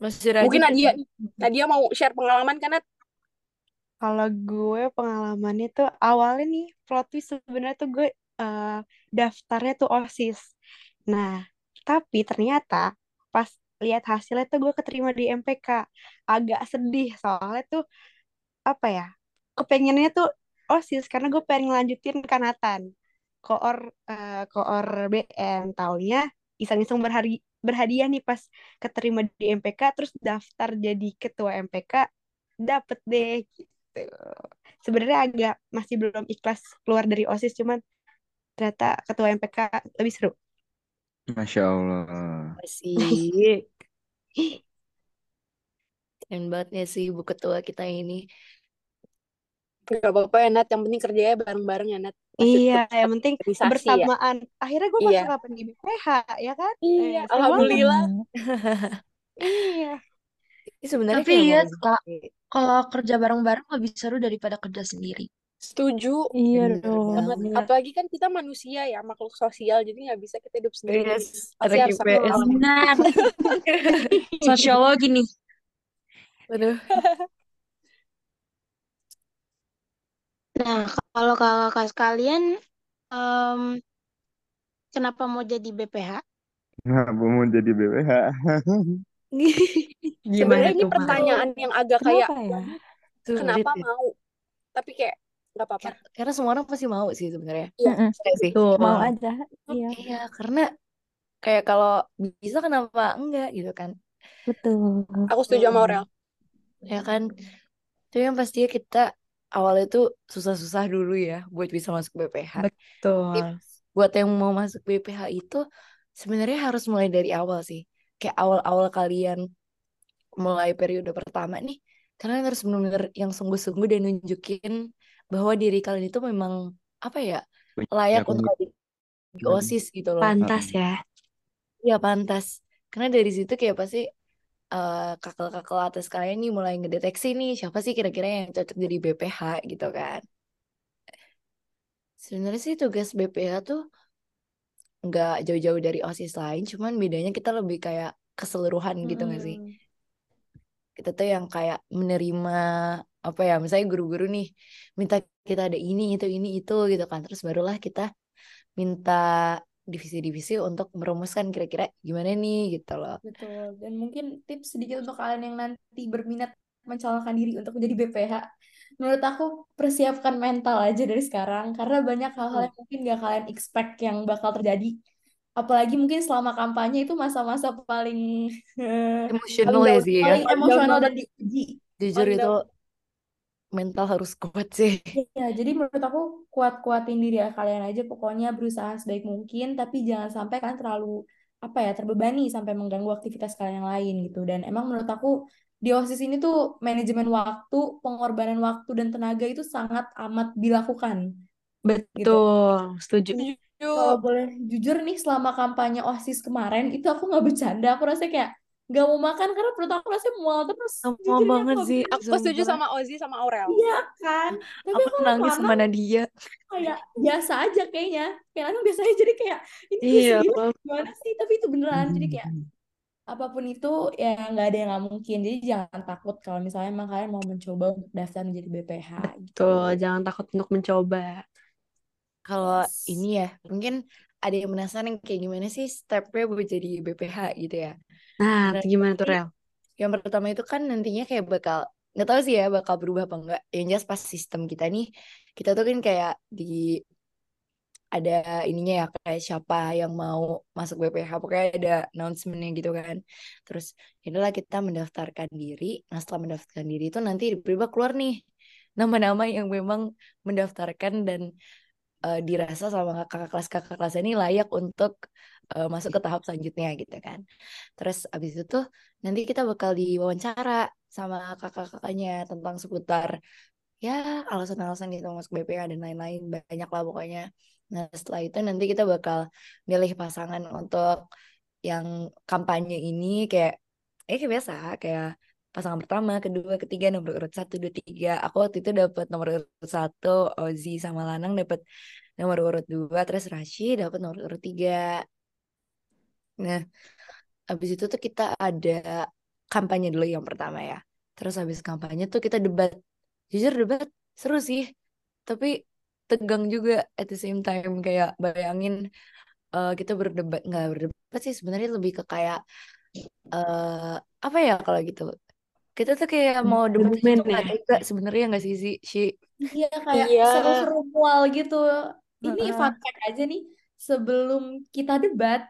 Masih rajin Mungkin ya? Nadia nih. Nadia mau share pengalaman kan, Nat? Kalau gue pengalamannya tuh awalnya nih plot twist sebenarnya tuh gue eh, daftarnya tuh OSIS. Nah, tapi ternyata pas lihat hasilnya tuh gue keterima di MPK. Agak sedih soalnya tuh apa ya? Kepengennya tuh OSIS karena gue pengen ngelanjutin kanatan. Koor eh, koor BM taunya iseng-iseng berhari berhadiah nih pas keterima di MPK terus daftar jadi ketua MPK dapet deh gitu. Sebenarnya agak masih belum ikhlas keluar dari OSIS cuman ternyata ketua MPK lebih seru. Masya Allah. Masih. Keren banget ya sih ibu ketua kita ini. Gak apa-apa ya, Nat. Yang penting kerjanya bareng-bareng ya, Nat. Iya, yang penting ya. kebersamaan. Akhirnya gue Iya. masuk apa di BPH, ya kan? Iya, Eh, seru banget. Alhamdulillah. Iya. Ini sebenarnya Tapi iya, Kak, kalau kerja bareng-bareng lebih seru daripada kerja sendiri. Setuju Iya dong. banget. banget. Apalagi kan kita manusia ya, makhluk sosial. Jadi nggak bisa kita hidup sendiri. Yes, Pasti harus. Benar. [LAUGHS] Sosiologi nih. Aduh. Nah, kalau kakak sekalian, em, kenapa mau jadi BPH? Ngapa mau jadi BPH? [LAUGHS] Gimana Sebenarnya ini tuh, Mak? pertanyaan yang agak kayak Kenapa ya? Sulit kenapa ya. mau? Tapi kayak nggak apa-apa. Karena, karena semua orang pasti mau sih sebenarnya. Iya. Mm-mm. Saya sih. Betul. Mau aja. Iya, Iya, karena kayak kalau bisa kenapa enggak gitu kan. betul. Aku setuju sama Aurel. Ya kan. Tapi yang pastinya kita awalnya tuh susah-susah dulu ya buat bisa masuk BPH. Betul. Tips buat yang mau masuk BPH itu sebenarnya harus mulai dari awal sih. Kayak awal-awal kalian mulai periode pertama nih, kalian harus benar-benar yang sungguh-sungguh dan nunjukin bahwa diri kalian itu memang apa ya layak Ya, untuk di. OSIS gitu loh. Pantas ya. Iya pantas. Karena dari situ kayak pasti eh, kakak-kakak atas kalian nih mulai ngedeteksi nih siapa sih kira-kira yang cocok jadi BPH gitu kan. Sebenarnya sih tugas BPH tuh nggak jauh-jauh dari OSIS lain, cuman bedanya kita lebih kayak keseluruhan gitu nggak sih? Mm-mm. Kita tuh yang kayak menerima apa ya, misalnya guru-guru nih minta kita ada ini itu ini itu gitu kan, terus barulah kita minta divisi-divisi untuk merumuskan kira-kira gimana nih gitu loh. Betul. Dan mungkin tips sedikit untuk kalian yang nanti berminat mencalonkan diri untuk menjadi BPH. Menurut aku persiapkan mental aja dari sekarang karena banyak hal-hal yang mungkin gak kalian expect yang bakal terjadi. Apalagi mungkin selama kampanye itu masa-masa paling Emosional Paling ya sih ya. paling emosional dan diuji. Jujur itu. Mental harus kuat sih. Ya, jadi menurut aku kuat-kuatin diri kalian aja pokoknya berusaha sebaik mungkin tapi jangan sampai kalian terlalu apa ya terbebani sampai mengganggu aktivitas kalian yang lain gitu dan emang menurut aku di OSIS ini tuh manajemen waktu, pengorbanan waktu dan tenaga itu sangat amat dilakukan gitu. Betul. Setuju. Kalau boleh jujur nih selama kampanye OSIS kemarin itu aku nggak bercanda, aku rasanya kayak nggak mau makan karena perut aku rasanya mual terus. Aku banget nggak sih, Aku setuju sama Ozzy sama Aurel. Iya kan, tapi Aku aku nangis sama Nadia. kayak biasa aja kayaknya kayak Nana biasa aja jadi kayak ini Iya. gimana sih tapi itu beneran jadi kayak apa pun itu ya nggak ada yang nggak mungkin jadi jangan takut kalau misalnya emang kalian mau mencoba untuk daftar menjadi BPH gitu Betul. Jangan takut untuk mencoba. Kalau Yes. ini ya, mungkin ada yang penasaran kayak gimana sih stepnya buat jadi BPH gitu ya. Nah, itu gimana tuh, Rel? yang pertama itu kan nantinya kayak bakal nggak tahu sih ya bakal berubah apa enggak. Yang jelas pas sistem kita nih, kita tuh kan kayak di ada ininya ya kayak siapa yang mau masuk BPH pokoknya ada announcementnya gitu kan terus inilah kita mendaftarkan diri nah setelah mendaftarkan diri itu nanti tiba-tiba keluar nih nama-nama yang memang mendaftarkan dan eh, dirasa sama kakak kelas kakak kelas ini layak untuk eh, masuk ke tahap selanjutnya gitu kan. Terus abis itu tuh nanti kita bakal diwawancara sama kakak-kakaknya tentang seputar ya alasan-alasan gitu masuk BPH dan lain-lain banyak lah pokoknya. Nah, setelah itu nanti kita bakal milih pasangan untuk yang kampanye ini kayak eh kayak biasa kayak pasangan pertama, kedua, ketiga, nomor urut satu, dua, tiga. Aku waktu itu dapat nomor urut satu, Ozi sama Lanang dapat nomor urut dua terus Rashi dapat nomor urut tiga nah habis itu tuh kita ada kampanye dulu yang pertama ya terus habis kampanye tuh kita debat jujur debat seru sih tapi tegang juga at the same time kayak bayangin uh, kita berdebat nggak berdebat sih sebenarnya lebih ke kayak uh, apa ya kalau gitu kita tuh kayak mau debat itu nggak ya? tega sebenarnya nggak sih sih si Iya kayak Iya. seru-seru mual gitu. Ini Heeh. fun fact aja nih, sebelum kita debat,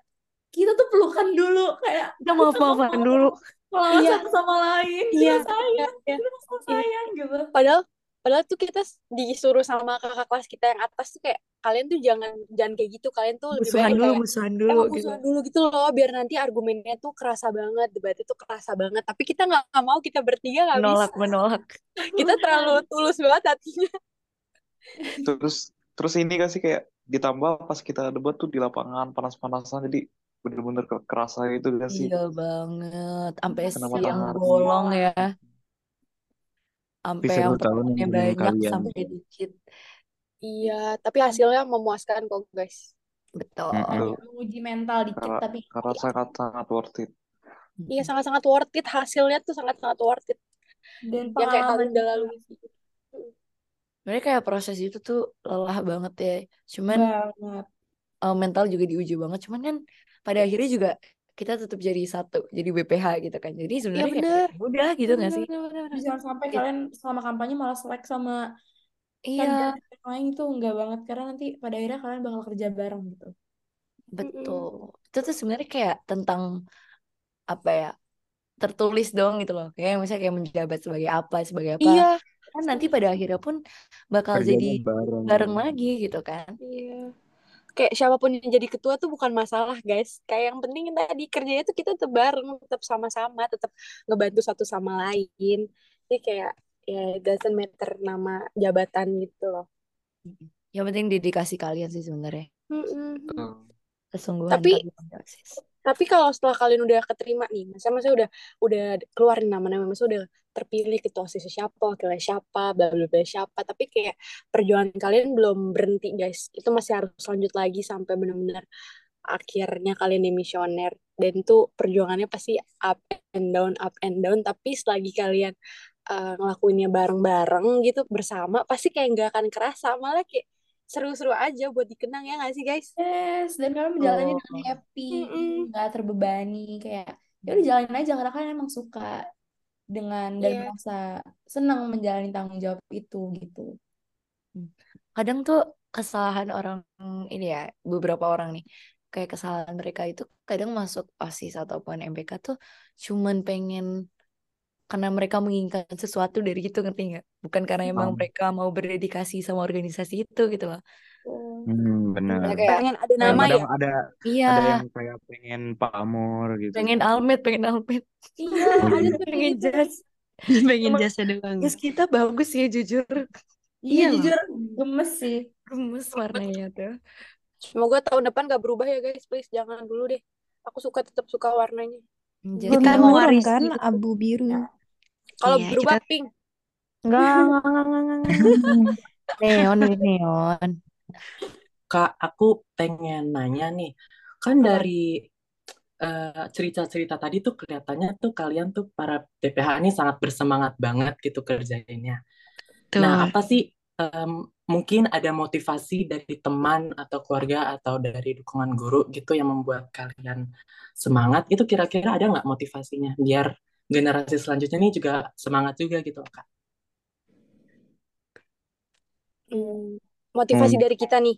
kita tuh pelukan dulu kayak kita maaf maafan [LAUGHS] dulu melawan Iya. satu sama lain. Iya, Kita sayang, iya, iya. kita sama sayang gitu. Padahal padahal tuh kita disuruh sama kakak kelas kita yang atas tuh kayak kalian tuh jangan jangan kayak gitu. Kalian tuh lebih musuhan baik dulu kayak musuhan dulu emang gitu musuhan dulu gitu loh biar nanti argumennya tuh kerasa banget, debatnya tuh kerasa banget. Tapi kita nggak mau, kita bertiga nggak bisa. menolak menolak [LAUGHS] Kita terlalu [LAUGHS] tulus banget hatinya. Terus terus ini kan sih kayak ditambah pas kita debat tuh di lapangan panas-panasan jadi bener-bener ke- kerasa gitu gak sih? iya banget sampai siang bolong ya sampai yang tahu nih pertemuannya dengan banyak kalian. sampai dikit Iya, tapi hasilnya memuaskan kok guys. betul. Menguji mental dikit Karena tapi karena sangat-sangat worth it. Iya sangat-sangat worth it hasilnya tuh sangat-sangat worth it. dan Yang kayak kalian udah lalui. Sebenarnya kayak proses itu tuh lelah banget ya cuman banget. uh, mental juga diuji banget cuman kan pada akhirnya juga kita tetap jadi satu jadi BPH gitu kan jadi Iya sebenarnya kayak bener. udah gitu nggak sih Bener, bener, bener. jangan sampai Gitu. kalian selama kampanye malah selek sama iya lain itu enggak banget karena nanti pada akhirnya kalian bakal kerja bareng gitu. betul itu tuh sebenarnya kayak tentang apa ya tertulis dong gitu loh kayak misalnya kayak menjabat sebagai apa sebagai apa Iya. kan nanti pada akhirnya pun bakal Kerjanya jadi bareng. bareng lagi gitu kan Iya. Kayak siapa pun yang jadi ketua tuh bukan masalah, guys. Kayak yang penting tadi kerjanya tuh kita tetap bareng, tetap sama-sama, tetap ngebantu satu sama lain. Jadi kayak ya doesn't matter nama jabatan gitu loh. yang penting dedikasi kalian sih sebenarnya Mm-mm. Betul. kesungguhan Tapi kalian. Tapi kalau setelah kalian udah keterima nih, masa masa udah udah keluar nih nama-nama, masa udah terpilih ketua OSIS siapa, wakilnya siapa, bla bla bla siapa, tapi kayak perjuangan kalian belum berhenti, guys. Itu masih harus lanjut lagi sampai benar-benar akhirnya kalian demisioner dan itu perjuangannya pasti up and down up and down. Tapi selagi kalian uh, ngelakuinnya bareng-bareng gitu bersama pasti kayak nggak akan kerasa. Malah kayak seru-seru aja buat dikenang ya nggak sih guys Yes, dan kalian menjalani Oh. dengan happy, nggak terbebani kayak ya udah jalanin aja karena kalian emang suka dengan dan Iya. merasa senang menjalani tanggung jawab itu gitu. kadang tuh kesalahan orang ini ya beberapa orang nih kayak kesalahan mereka itu kadang masuk OSIS ataupun MPK tuh cuman pengen karena mereka menginginkan sesuatu dari itu ngerti nggak bukan karena emang Paham. mereka mau berdedikasi sama organisasi itu gitu loh Hmm, Ya, benar. kayak pengen ada nama ya ada iya ada yang kayak pengen pamor gitu. pengen almet pengen almet Iya, [LAUGHS] ada pengen gitu. jas [LAUGHS] pengen jasa doang jas kita bagus ya jujur Iya, Iya loh. jujur gemes sih. gemes warnanya tuh semoga tahun depan gak berubah ya guys please jangan dulu deh aku suka tetap suka warnanya jadi Belum Kita kan itu. abu biru. Kalau Iya, berubah kita- pink Enggak, enggak, enggak, enggak, enggak, neon [LAUGHS] neon Kak, aku pengen nanya nih, kan dari eh, cerita-cerita tadi tuh kelihatannya tuh kalian tuh para PPH ini sangat bersemangat banget gitu kerjainnya. Tuh. Nah, apa sih em, mungkin ada motivasi dari teman atau keluarga atau dari dukungan guru gitu yang membuat kalian semangat? Itu kira-kira ada nggak motivasinya biar generasi selanjutnya nih juga semangat juga gitu, Kak? Hmm, motivasi Hmm. dari kita nih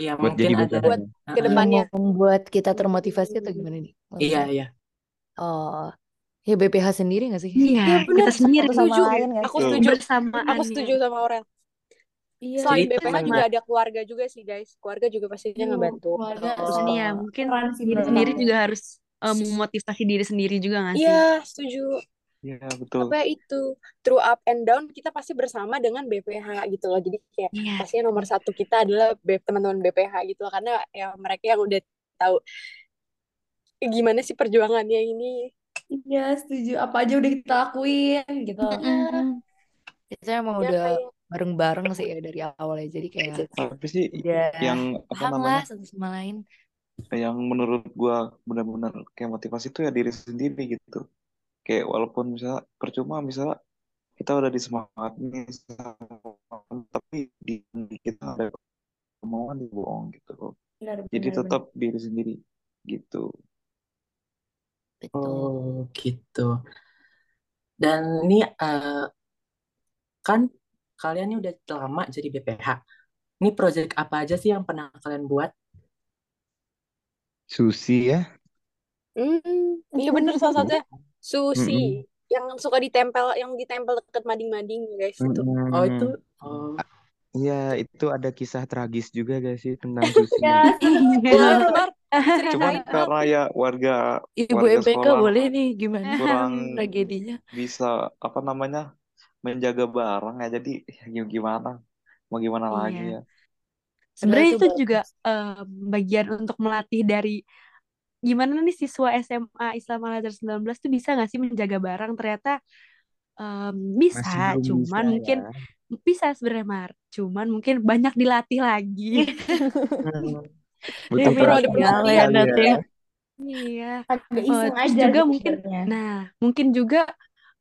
Iya, Buat mungkin jadi ada. Buat Heeh. ke yang depannya membuat kita termotivasi atau gimana nih Iya, maksudnya iya. oh ya BPH sendiri gak sih Iya, Iya bener, kita sendiri Satu sama setuju. lain Aku sih? setuju. bersamaan Aku ya. setuju sama Aurel. Iya, Selain Jadi BPH teman- juga ada keluarga juga sih guys. Keluarga juga pastinya Iya, ngebantu. keluarga Oh. Dan ya eh, mungkin sendiri aku. juga harus eh, memotivasi diri sendiri juga nggak sih? Iya, setuju. Iya, betul. Apa itu through up and down kita pasti bersama dengan BPH gitu loh. Jadi kayak Iya. pastinya nomor satu kita adalah teman-teman BPH gitu loh. Karena ya mereka yang udah tahu gimana sih perjuangannya ini. Iya, setuju. Apa aja udah kita lakuin gitu. Mm-mm. kita emang Ya udah kayak bareng-bareng sih ya dari awal ya. Jadi kayak Tapi sih udah yang apa namanya satu sama lain. Yang menurut gua benar-benar kayak motivasi itu ya diri sendiri gitu. Kayak walaupun misalnya percuma misalnya kita udah disemangatin sama- tapi di di kita ada kemauan dibohong gitu. Benar, Jadi benar, tetap diri sendiri gitu. Betul. Oh, gitu. Dan ini eh, kan kalian ini udah lama jadi BPH. Ini proyek apa aja sih yang pernah kalian buat? Susi ya. Hmm, iya bener salah satunya sushi Mm-mm. yang suka ditempel yang ditempel deket mading-mading guys itu. Oh, itu Mm-mm. oh, Iya, itu ada kisah tragis juga gak sih tentang [LAUGHS] Susi? Ya, [LAUGHS] benar. Cuman karena ya warga Ibu warga MPK sekolah boleh nih gimana kurang [LAUGHS] tragedinya? bisa apa namanya menjaga barang ya jadi ya gimana mau gimana lagi Iya. ya Padahal Sebenarnya itu itu juga em, bagian untuk melatih dari gimana nih siswa SMA Islam Al Azhar 19 tuh bisa nggak sih menjaga barang? Ternyata em, Masih bisa, belum bisa cuman mungkin ya. bisa sebenarnya Mar. Cuman mungkin banyak dilatih lagi. Hmm. Butuh Perlu ada ya nanti ya. ya. Iya. iseng aja juga gitu mungkin, sebenarnya. nah mungkin juga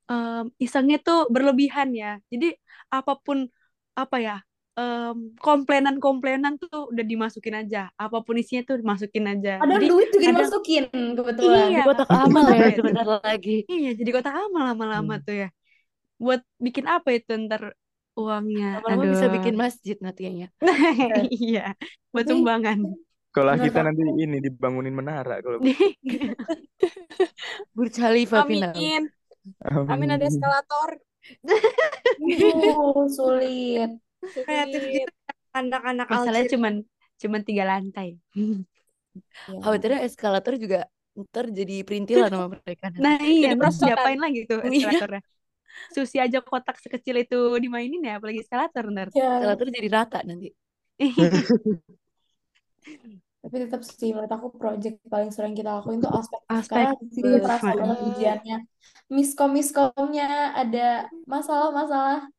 em, isengnya tuh berlebihan ya. Jadi apa pun apa ya em, komplainan-komplainan tuh udah dimasukin aja. Apa pun isinya tuh dimasukin aja. Kadang Jadi duit juga kadang dimasukin kebetulan. iya, Di kotak amal ya itu? sebentar lagi. Iya, jadi kotak amal lama-lama Hmm. tuh ya. Buat bikin apa itu ntar uangnya? Lama-lama bisa bikin masjid nantinya. [LAUGHS] Iya, buat sumbangan. Kalau kita nanti ini dibangunin menara kalau. [LAUGHS] Burj Khalifa final. Amin. Amin ada eskalator. [LAUGHS] uh, sulit. Kreatif gitu anak-anak Masalahnya Algeria. cuman Cuman tiga lantai. Ya. khawatirnya eskalator juga ntar jadi perintilan sama mereka. [LAUGHS] Nah iya, Jadi terus diapain lagi tuh Iya. eskalatornya? Susi aja kotak sekecil itu dimainin ya, apalagi eskalator ntar. Ya, Eskalator jadi rata nanti. [LAUGHS] tapi tetap sih menurut aku project paling sering kita lakuin tuh aspek Aspek karena di sini betul terasa ujiannya miskom miskomnya ada masalah-masalah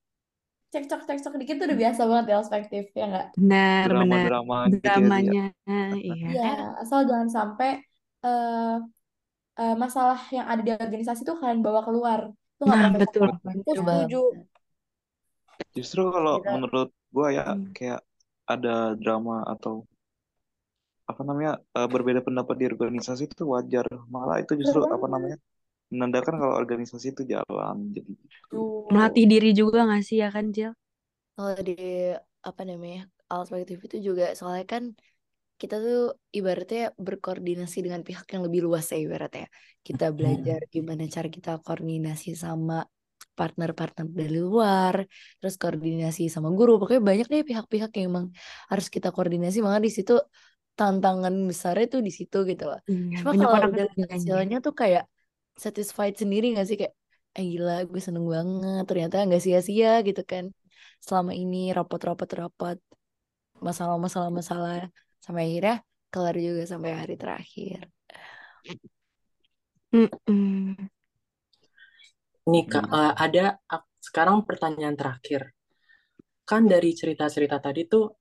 cekcok cekcok dikit tuh udah biasa banget ya perspektif ya nggak Benar, benar. drama-drama gitu ya Dramanya, iya. Iya, asal jangan sampai eh eh, masalah yang ada di organisasi tuh kalian bawa keluar. Itu nggak Nah, betul. setuju. justru kalau Kita, menurut gua ya Hmm. kayak ada drama atau apa namanya eh, berbeda pendapat di organisasi itu wajar malah itu justru apa namanya menandakan kalau organisasi itu jalan jadi gitu. Melatih diri juga nggak sih ya kan, Jel? Kalau di apa namanya perspektif itu juga soalnya kan kita tuh ibaratnya berkoordinasi dengan pihak yang lebih luas ya ibaratnya. Kita Hmm. belajar gimana cara kita koordinasi sama partner-partner dari luar, terus koordinasi sama guru. Pokoknya banyak deh pihak-pihak yang emang harus kita koordinasi. Makanya di situ tantangan besarnya tuh di situ gitu loh. Iya, Cuma kalau orang udah hasilnya tuh kayak satisfied sendiri gak sih kayak eh gila gue seneng banget ternyata nggak sia-sia gitu kan selama ini rapat-rapat rapat masalah-masalah masalah sampai akhirnya kelar juga sampai hari terakhir Mm-mm. Nih Kak, eh, ada sekarang pertanyaan terakhir. Kan dari cerita-cerita tadi tuh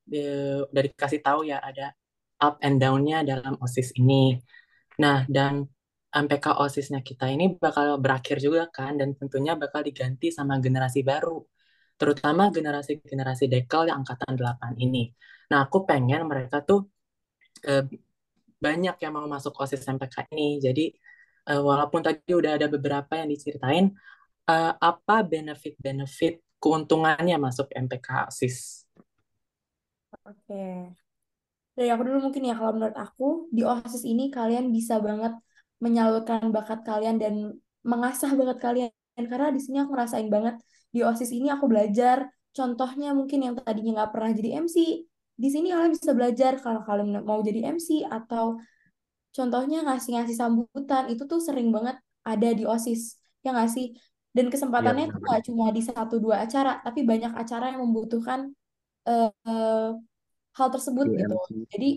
udah dikasih tahu ya ada up and down-nya dalam OSIS ini. Nah, dan MPK OSISnya kita ini bakal berakhir juga kan dan tentunya bakal diganti sama generasi baru. Terutama generasi-generasi Dekel yang angkatan 8 ini. Nah, aku pengen mereka tuh eh, banyak yang mau masuk OSIS MPK ini. Jadi eh, walaupun tadi udah ada beberapa yang diceritain, eh, apa benefit-benefit keuntungannya masuk MPK OSIS? Oke. Dari aku dulu mungkin ya kalau menurut aku di OSIS ini kalian bisa banget menyalurkan bakat kalian dan mengasah bakat kalian. Karena di sini aku ngerasain banget di OSIS ini aku belajar. Contohnya mungkin yang tadinya nggak pernah jadi MC di sini kalian bisa belajar kalau kalian mau jadi MC atau contohnya ngasih-ngasih sambutan itu tuh sering banget ada di OSIS ya nggak sih? Dan kesempatannya itu nggak cuma di satu dua acara tapi banyak acara yang membutuhkan eh, eh, hal tersebut Di gitu. Jadi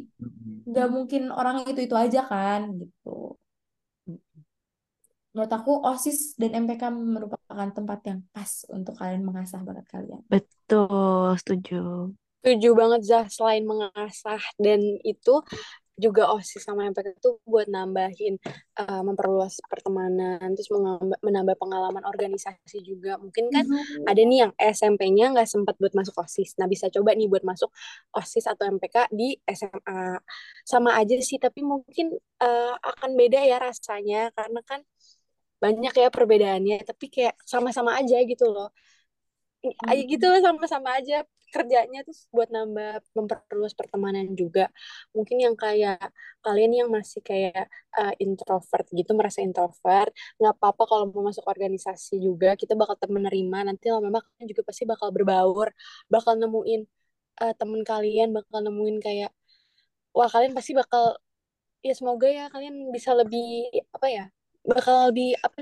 nggak mungkin orang itu itu aja kan gitu menurut aku OSIS dan MPK merupakan tempat yang pas untuk kalian mengasah bakat kalian. Betul, setuju. Setuju banget Zah, selain mengasah dan itu juga OSIS sama MPK itu buat nambahin uh, memperluas pertemanan terus menambah, menambah pengalaman organisasi juga. Mungkin kan ada nih yang SMP-nya nggak sempat buat masuk OSIS. Nah bisa coba nih buat masuk OSIS atau MPK di SMA sama aja sih tapi mungkin uh, akan beda ya rasanya. Karena kan banyak ya perbedaannya tapi kayak sama-sama aja gitu loh. Aja gitu sama-sama aja kerjanya tuh buat nambah memperluas pertemanan juga. Mungkin yang kayak kalian yang masih kayak uh, introvert gitu merasa introvert nggak apa-apa kalau mau masuk organisasi juga kita bakal menerima. Nanti lama-lama kalian juga pasti bakal berbaur bakal nemuin uh, temen kalian bakal nemuin kayak wah kalian pasti bakal ya semoga ya kalian bisa lebih apa ya bakal lebih apa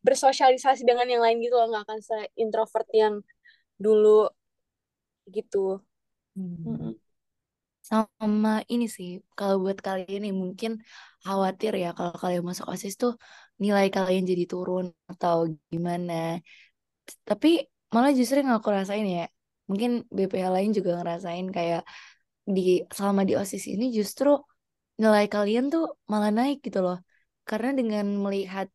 bersosialisasi dengan yang lain gitu loh nggak akan se introvert yang dulu gitu. Hmm. Sama ini sih, kalau buat kalian yang mungkin khawatir ya kalau kalian masuk OSIS tuh nilai kalian jadi turun atau gimana. Tapi malah justru yang aku rasain ya, mungkin BPH lain juga ngerasain kayak di selama di OSIS ini justru nilai kalian tuh malah naik gitu loh. Karena dengan melihat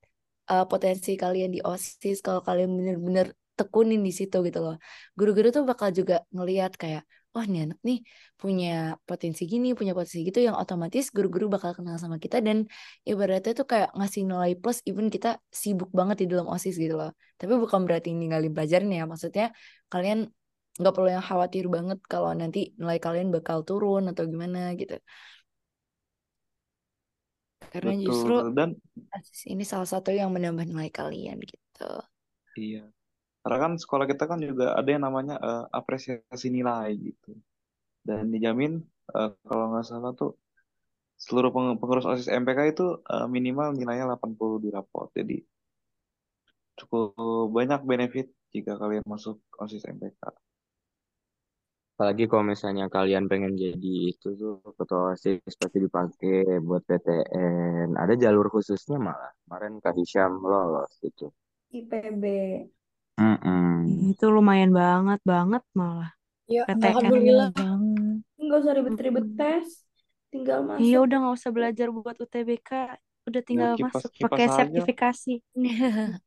uh, potensi kalian di OSIS, kalau kalian bener-bener tekunin di situ gitu loh. Guru-guru tuh bakal juga ngelihat kayak, wah nih anak nih punya potensi gini, punya potensi gitu yang otomatis guru-guru bakal kenal sama kita dan ibaratnya tuh kayak ngasih nilai plus even kita sibuk banget di dalam OSIS gitu loh. Tapi bukan berarti ninggalin pelajaran ya, maksudnya kalian nggak perlu yang khawatir banget kalau nanti nilai kalian bakal turun atau gimana gitu. Karena Betul. justru Dan ini salah satu yang menambah nilai kalian gitu. iya. Karena kan sekolah kita kan juga ada yang namanya uh, apresiasi nilai gitu. Dan dijamin uh, kalau nggak salah tuh seluruh peng pengurus OSIS MPK itu uh, minimal nilainya 80 di raport. Jadi cukup banyak benefit jika kalian masuk OSIS MPK. Apalagi kalau misalnya kalian pengen jadi itu tuh ketua OSIS pasti dipakai buat PTN. Ada jalur khususnya malah. Kemarin Kak Hisham lolos gitu. IPB. Mm -mm. Itu lumayan banget banget malah. Ya, PTN. alhamdulillah. Nggak usah ribet-ribet tes. Tinggal masuk. Iya udah nggak usah belajar buat UTBK. Udah tinggal kipas- masuk kipas pakai aja. sertifikasi. [LAUGHS]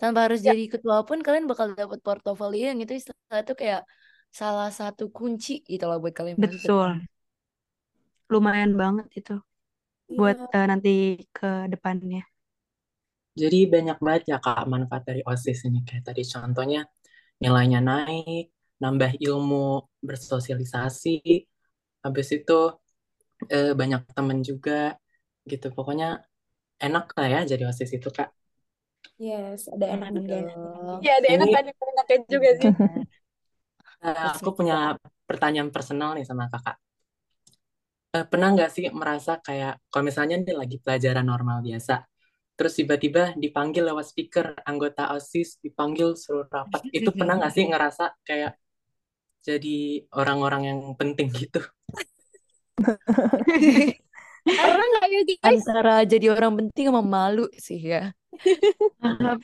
Tanpa harus Ya. jadi ketua pun kalian bakal dapat portofolio yang itu istilah itu kayak salah satu kunci gitu loh buat kalian masuk Betul. Lumayan banget itu buat Iya. eh, nanti ke depannya. Jadi banyak banget ya Kak manfaat dari OSIS ini. Kayak tadi contohnya nilainya naik, nambah ilmu, bersosialisasi. Habis itu eh, banyak temen juga gitu. Pokoknya enak lah ya jadi OSIS itu Kak. Yes, ada enak dan gak enak. Betul. Ya ada enak Ini- dan enaknya juga sih. [LAUGHS] Eh, aku punya pertanyaan personal nih sama kakak. Eh, pernah nggak sih merasa kayak kalau misalnya nih lagi pelajaran normal biasa, terus tiba-tiba dipanggil lewat speaker anggota OSIS dipanggil suruh rapat, itu pernah nggak sih ngerasa kayak jadi orang-orang yang penting [LAUGHS] gitu? Pernah nggak ya guys? Antara jadi orang penting sama malu sih ya.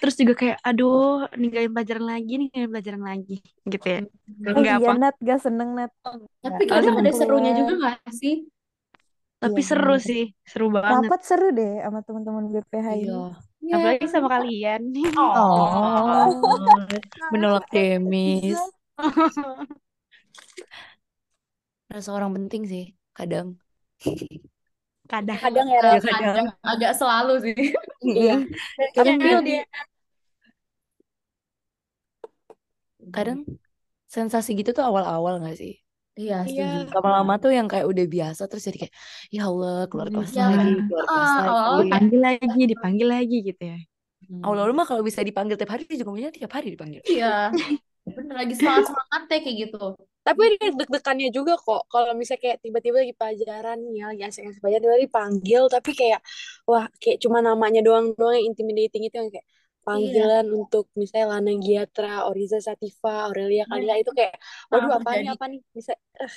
Terus juga kayak aduh ninggalin pelajaran lagi, ninggalin pelajaran lagi gitu ya. Oh Enggak iya apa. Nat, gak seneng Nat. Tapi Nggak kadang ada serunya juga nggak sih? Tapi Iya, seru bener. sih, seru banget. Rapat seru deh sama teman-teman BPH ini. Iya. Iya. Apalagi sama kalian. Oh. Menolak demis. [LAUGHS] Rasa orang penting sih kadang. Kadang. Kadang ya, Eh, Raf. kadang agak selalu sih. Iya. Kamu Kadang dia. kadang sensasi gitu tuh awal-awal gak sih? Iya, Iya. setuju. Lama-lama tuh yang kayak udah biasa terus jadi kayak ya Allah keluar kelas Iya. lagi, keluar Ah, kelas lagi. Dipanggil lagi, dipanggil lagi gitu ya. Hmm. Awal-awal mah kalau bisa dipanggil tiap hari juga maunya tiap hari dipanggil. Iya. Bener lagi semangat semangatnya kayak gitu. Tapi ada deg-degannya juga kok. Kalau misalnya kayak tiba-tiba lagi pelajaran nih ya, lagi asik-asik pelajaran, tiba-tiba dipanggil, tapi kayak, wah kayak cuma namanya doang-doang yang intimidating itu yang kayak Iya. panggilan untuk misalnya Lana Giatra, Oriza Sativa, Aurelia Kalila itu kayak, waduh apa nih apa nih bisa eh,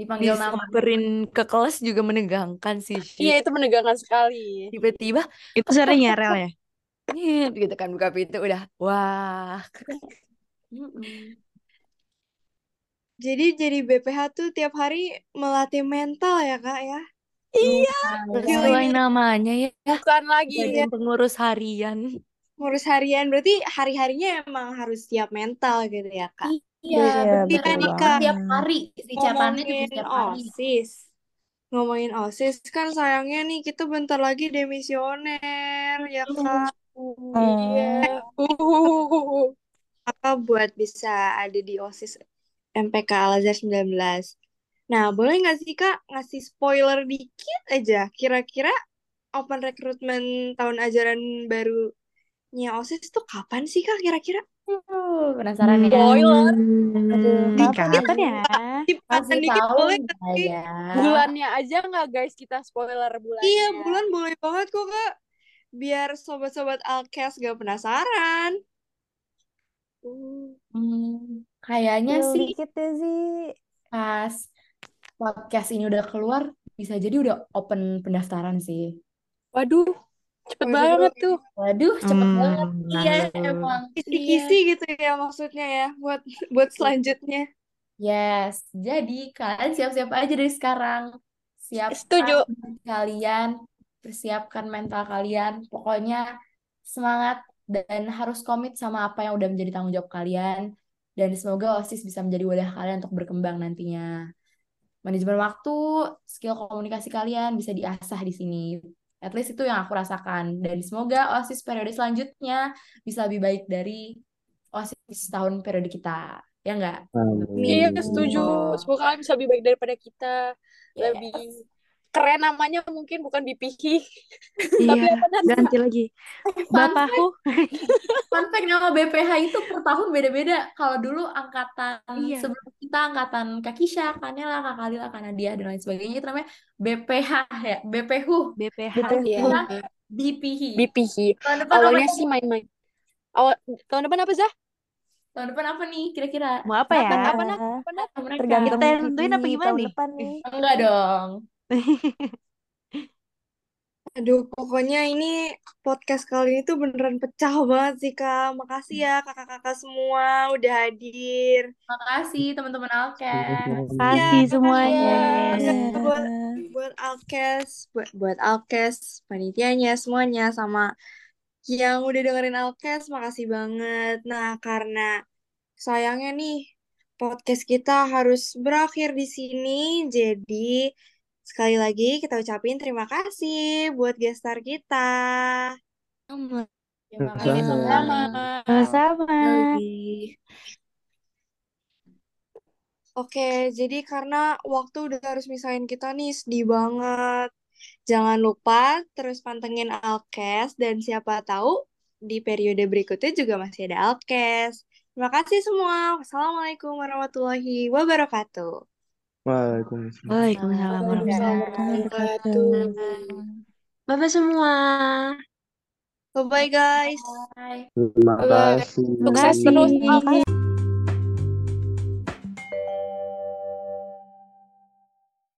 dipanggil nama. Disamperin ke kelas juga menegangkan sih. iya itu menegangkan sekali. Tiba-tiba Itu sering ya, Rel ya? nyet [LAUGHS] gitu kan buka pintu udah wah. [LAUGHS] Jadi jadi BPH tuh tiap hari melatih mental ya kak ya? Iya. Sesuai ini namanya ya Bukan lagi. Iya. badan pengurus harian ngurus harian berarti hari-harinya emang harus siap mental gitu ya kak? Iya, Iya. Iya nih Emang kak banget. hari, ngomongin setiap hari. OSIS. Ngomongin OSIS kan sayangnya nih kita bentar lagi demisioner ya kak. Iya. Oh, Uh. Kakak buat bisa ada di OSIS MPK Al-Azhar 19. Nah, boleh nggak sih Kak ngasih spoiler dikit aja? Kira-kira open recruitment tahun ajaran barunya OSIS tuh kapan sih Kak kira-kira? Uh, penasaran ya? Spoiler. aduh, Dikit, kapan ya? dipakan Kasih dikit tahu boleh sih? ya? Bulannya aja nggak guys kita spoiler bulannya. Iya, bulan boleh banget kok Kak. Biar sobat-sobat Alkes gak penasaran. Uh. Hmm, kayaknya Spill sih dikit deh sih. pas podcast ini udah keluar, bisa jadi udah open pendaftaran sih. Waduh, cepet Waduh, banget tuh. Waduh, cepet banget. hmm Iya, lalu emang. Iya. kisi-kisi gitu ya maksudnya ya buat buat selanjutnya. Yes, jadi kalian siap-siap aja dari sekarang. Siapkan Setuju. kalian, persiapkan mental kalian. Pokoknya semangat dan harus komit sama apa yang udah menjadi tanggung jawab kalian. Dan semoga OSIS bisa menjadi wadah kalian untuk berkembang nantinya. Manajemen waktu, skill komunikasi kalian bisa diasah di sini. At least itu yang aku rasakan. Dan semoga OSIS periode selanjutnya bisa lebih baik dari OSIS tahun periode kita. Ya enggak? Iya, setuju. Semoga kalian bisa lebih baik daripada kita. Yes. Lebih keren namanya mungkin bukan BPH. Tapi Iya, apa nanti? ganti lagi. Bapakku. fun fact nama BPH itu per tahun beda-beda. Kalau dulu angkatan Iya. sebelum kita angkatan Kak Kisha, Kak Kalila, Kak Nadia dan lain sebagainya itu namanya BPH ya, BPH. BPH. Iya. kita BPH. BPH. Apa Awalnya nih? sih main-main. Awal tahun depan apa Zah? Tahun depan apa nih kira-kira? Mau apa ya? Apa apa nak? Apa nak? Kata mereka. Tergantung Kita yang nentuin apa gimana tahun nih? depan nih. Enggak dong. Aduh, pokoknya ini podcast kali ini tuh beneran pecah banget sih, Kak. Makasih ya kakak-kakak semua udah hadir. Makasih teman-teman Alkes. Ya, Kasih makasih semuanya. ya Iya. buat buat Alkes, buat buat Alkes, panitianya semuanya sama yang udah dengerin Alkes, makasih banget. Nah, karena sayangnya nih podcast kita harus berakhir di sini, jadi sekali lagi kita ucapin terima kasih buat gestar kita. sama Terima Sama. kasih Sama. Sama-sama. lagi Oke, jadi karena waktu udah harus misahin kita nih, sedih banget. Jangan lupa terus pantengin Alkes dan siapa tahu di periode berikutnya juga masih ada Alkes. Terima kasih semua. Wassalamualaikum warahmatullahi wabarakatuh. Waalaikumsalam. Waalaikumsalam Waalaikumsalam warahmatullahi wabarakatuh. Bye-bye semua. Bye-bye guys. Bye. Terima Bye. kasih. Sukses terus.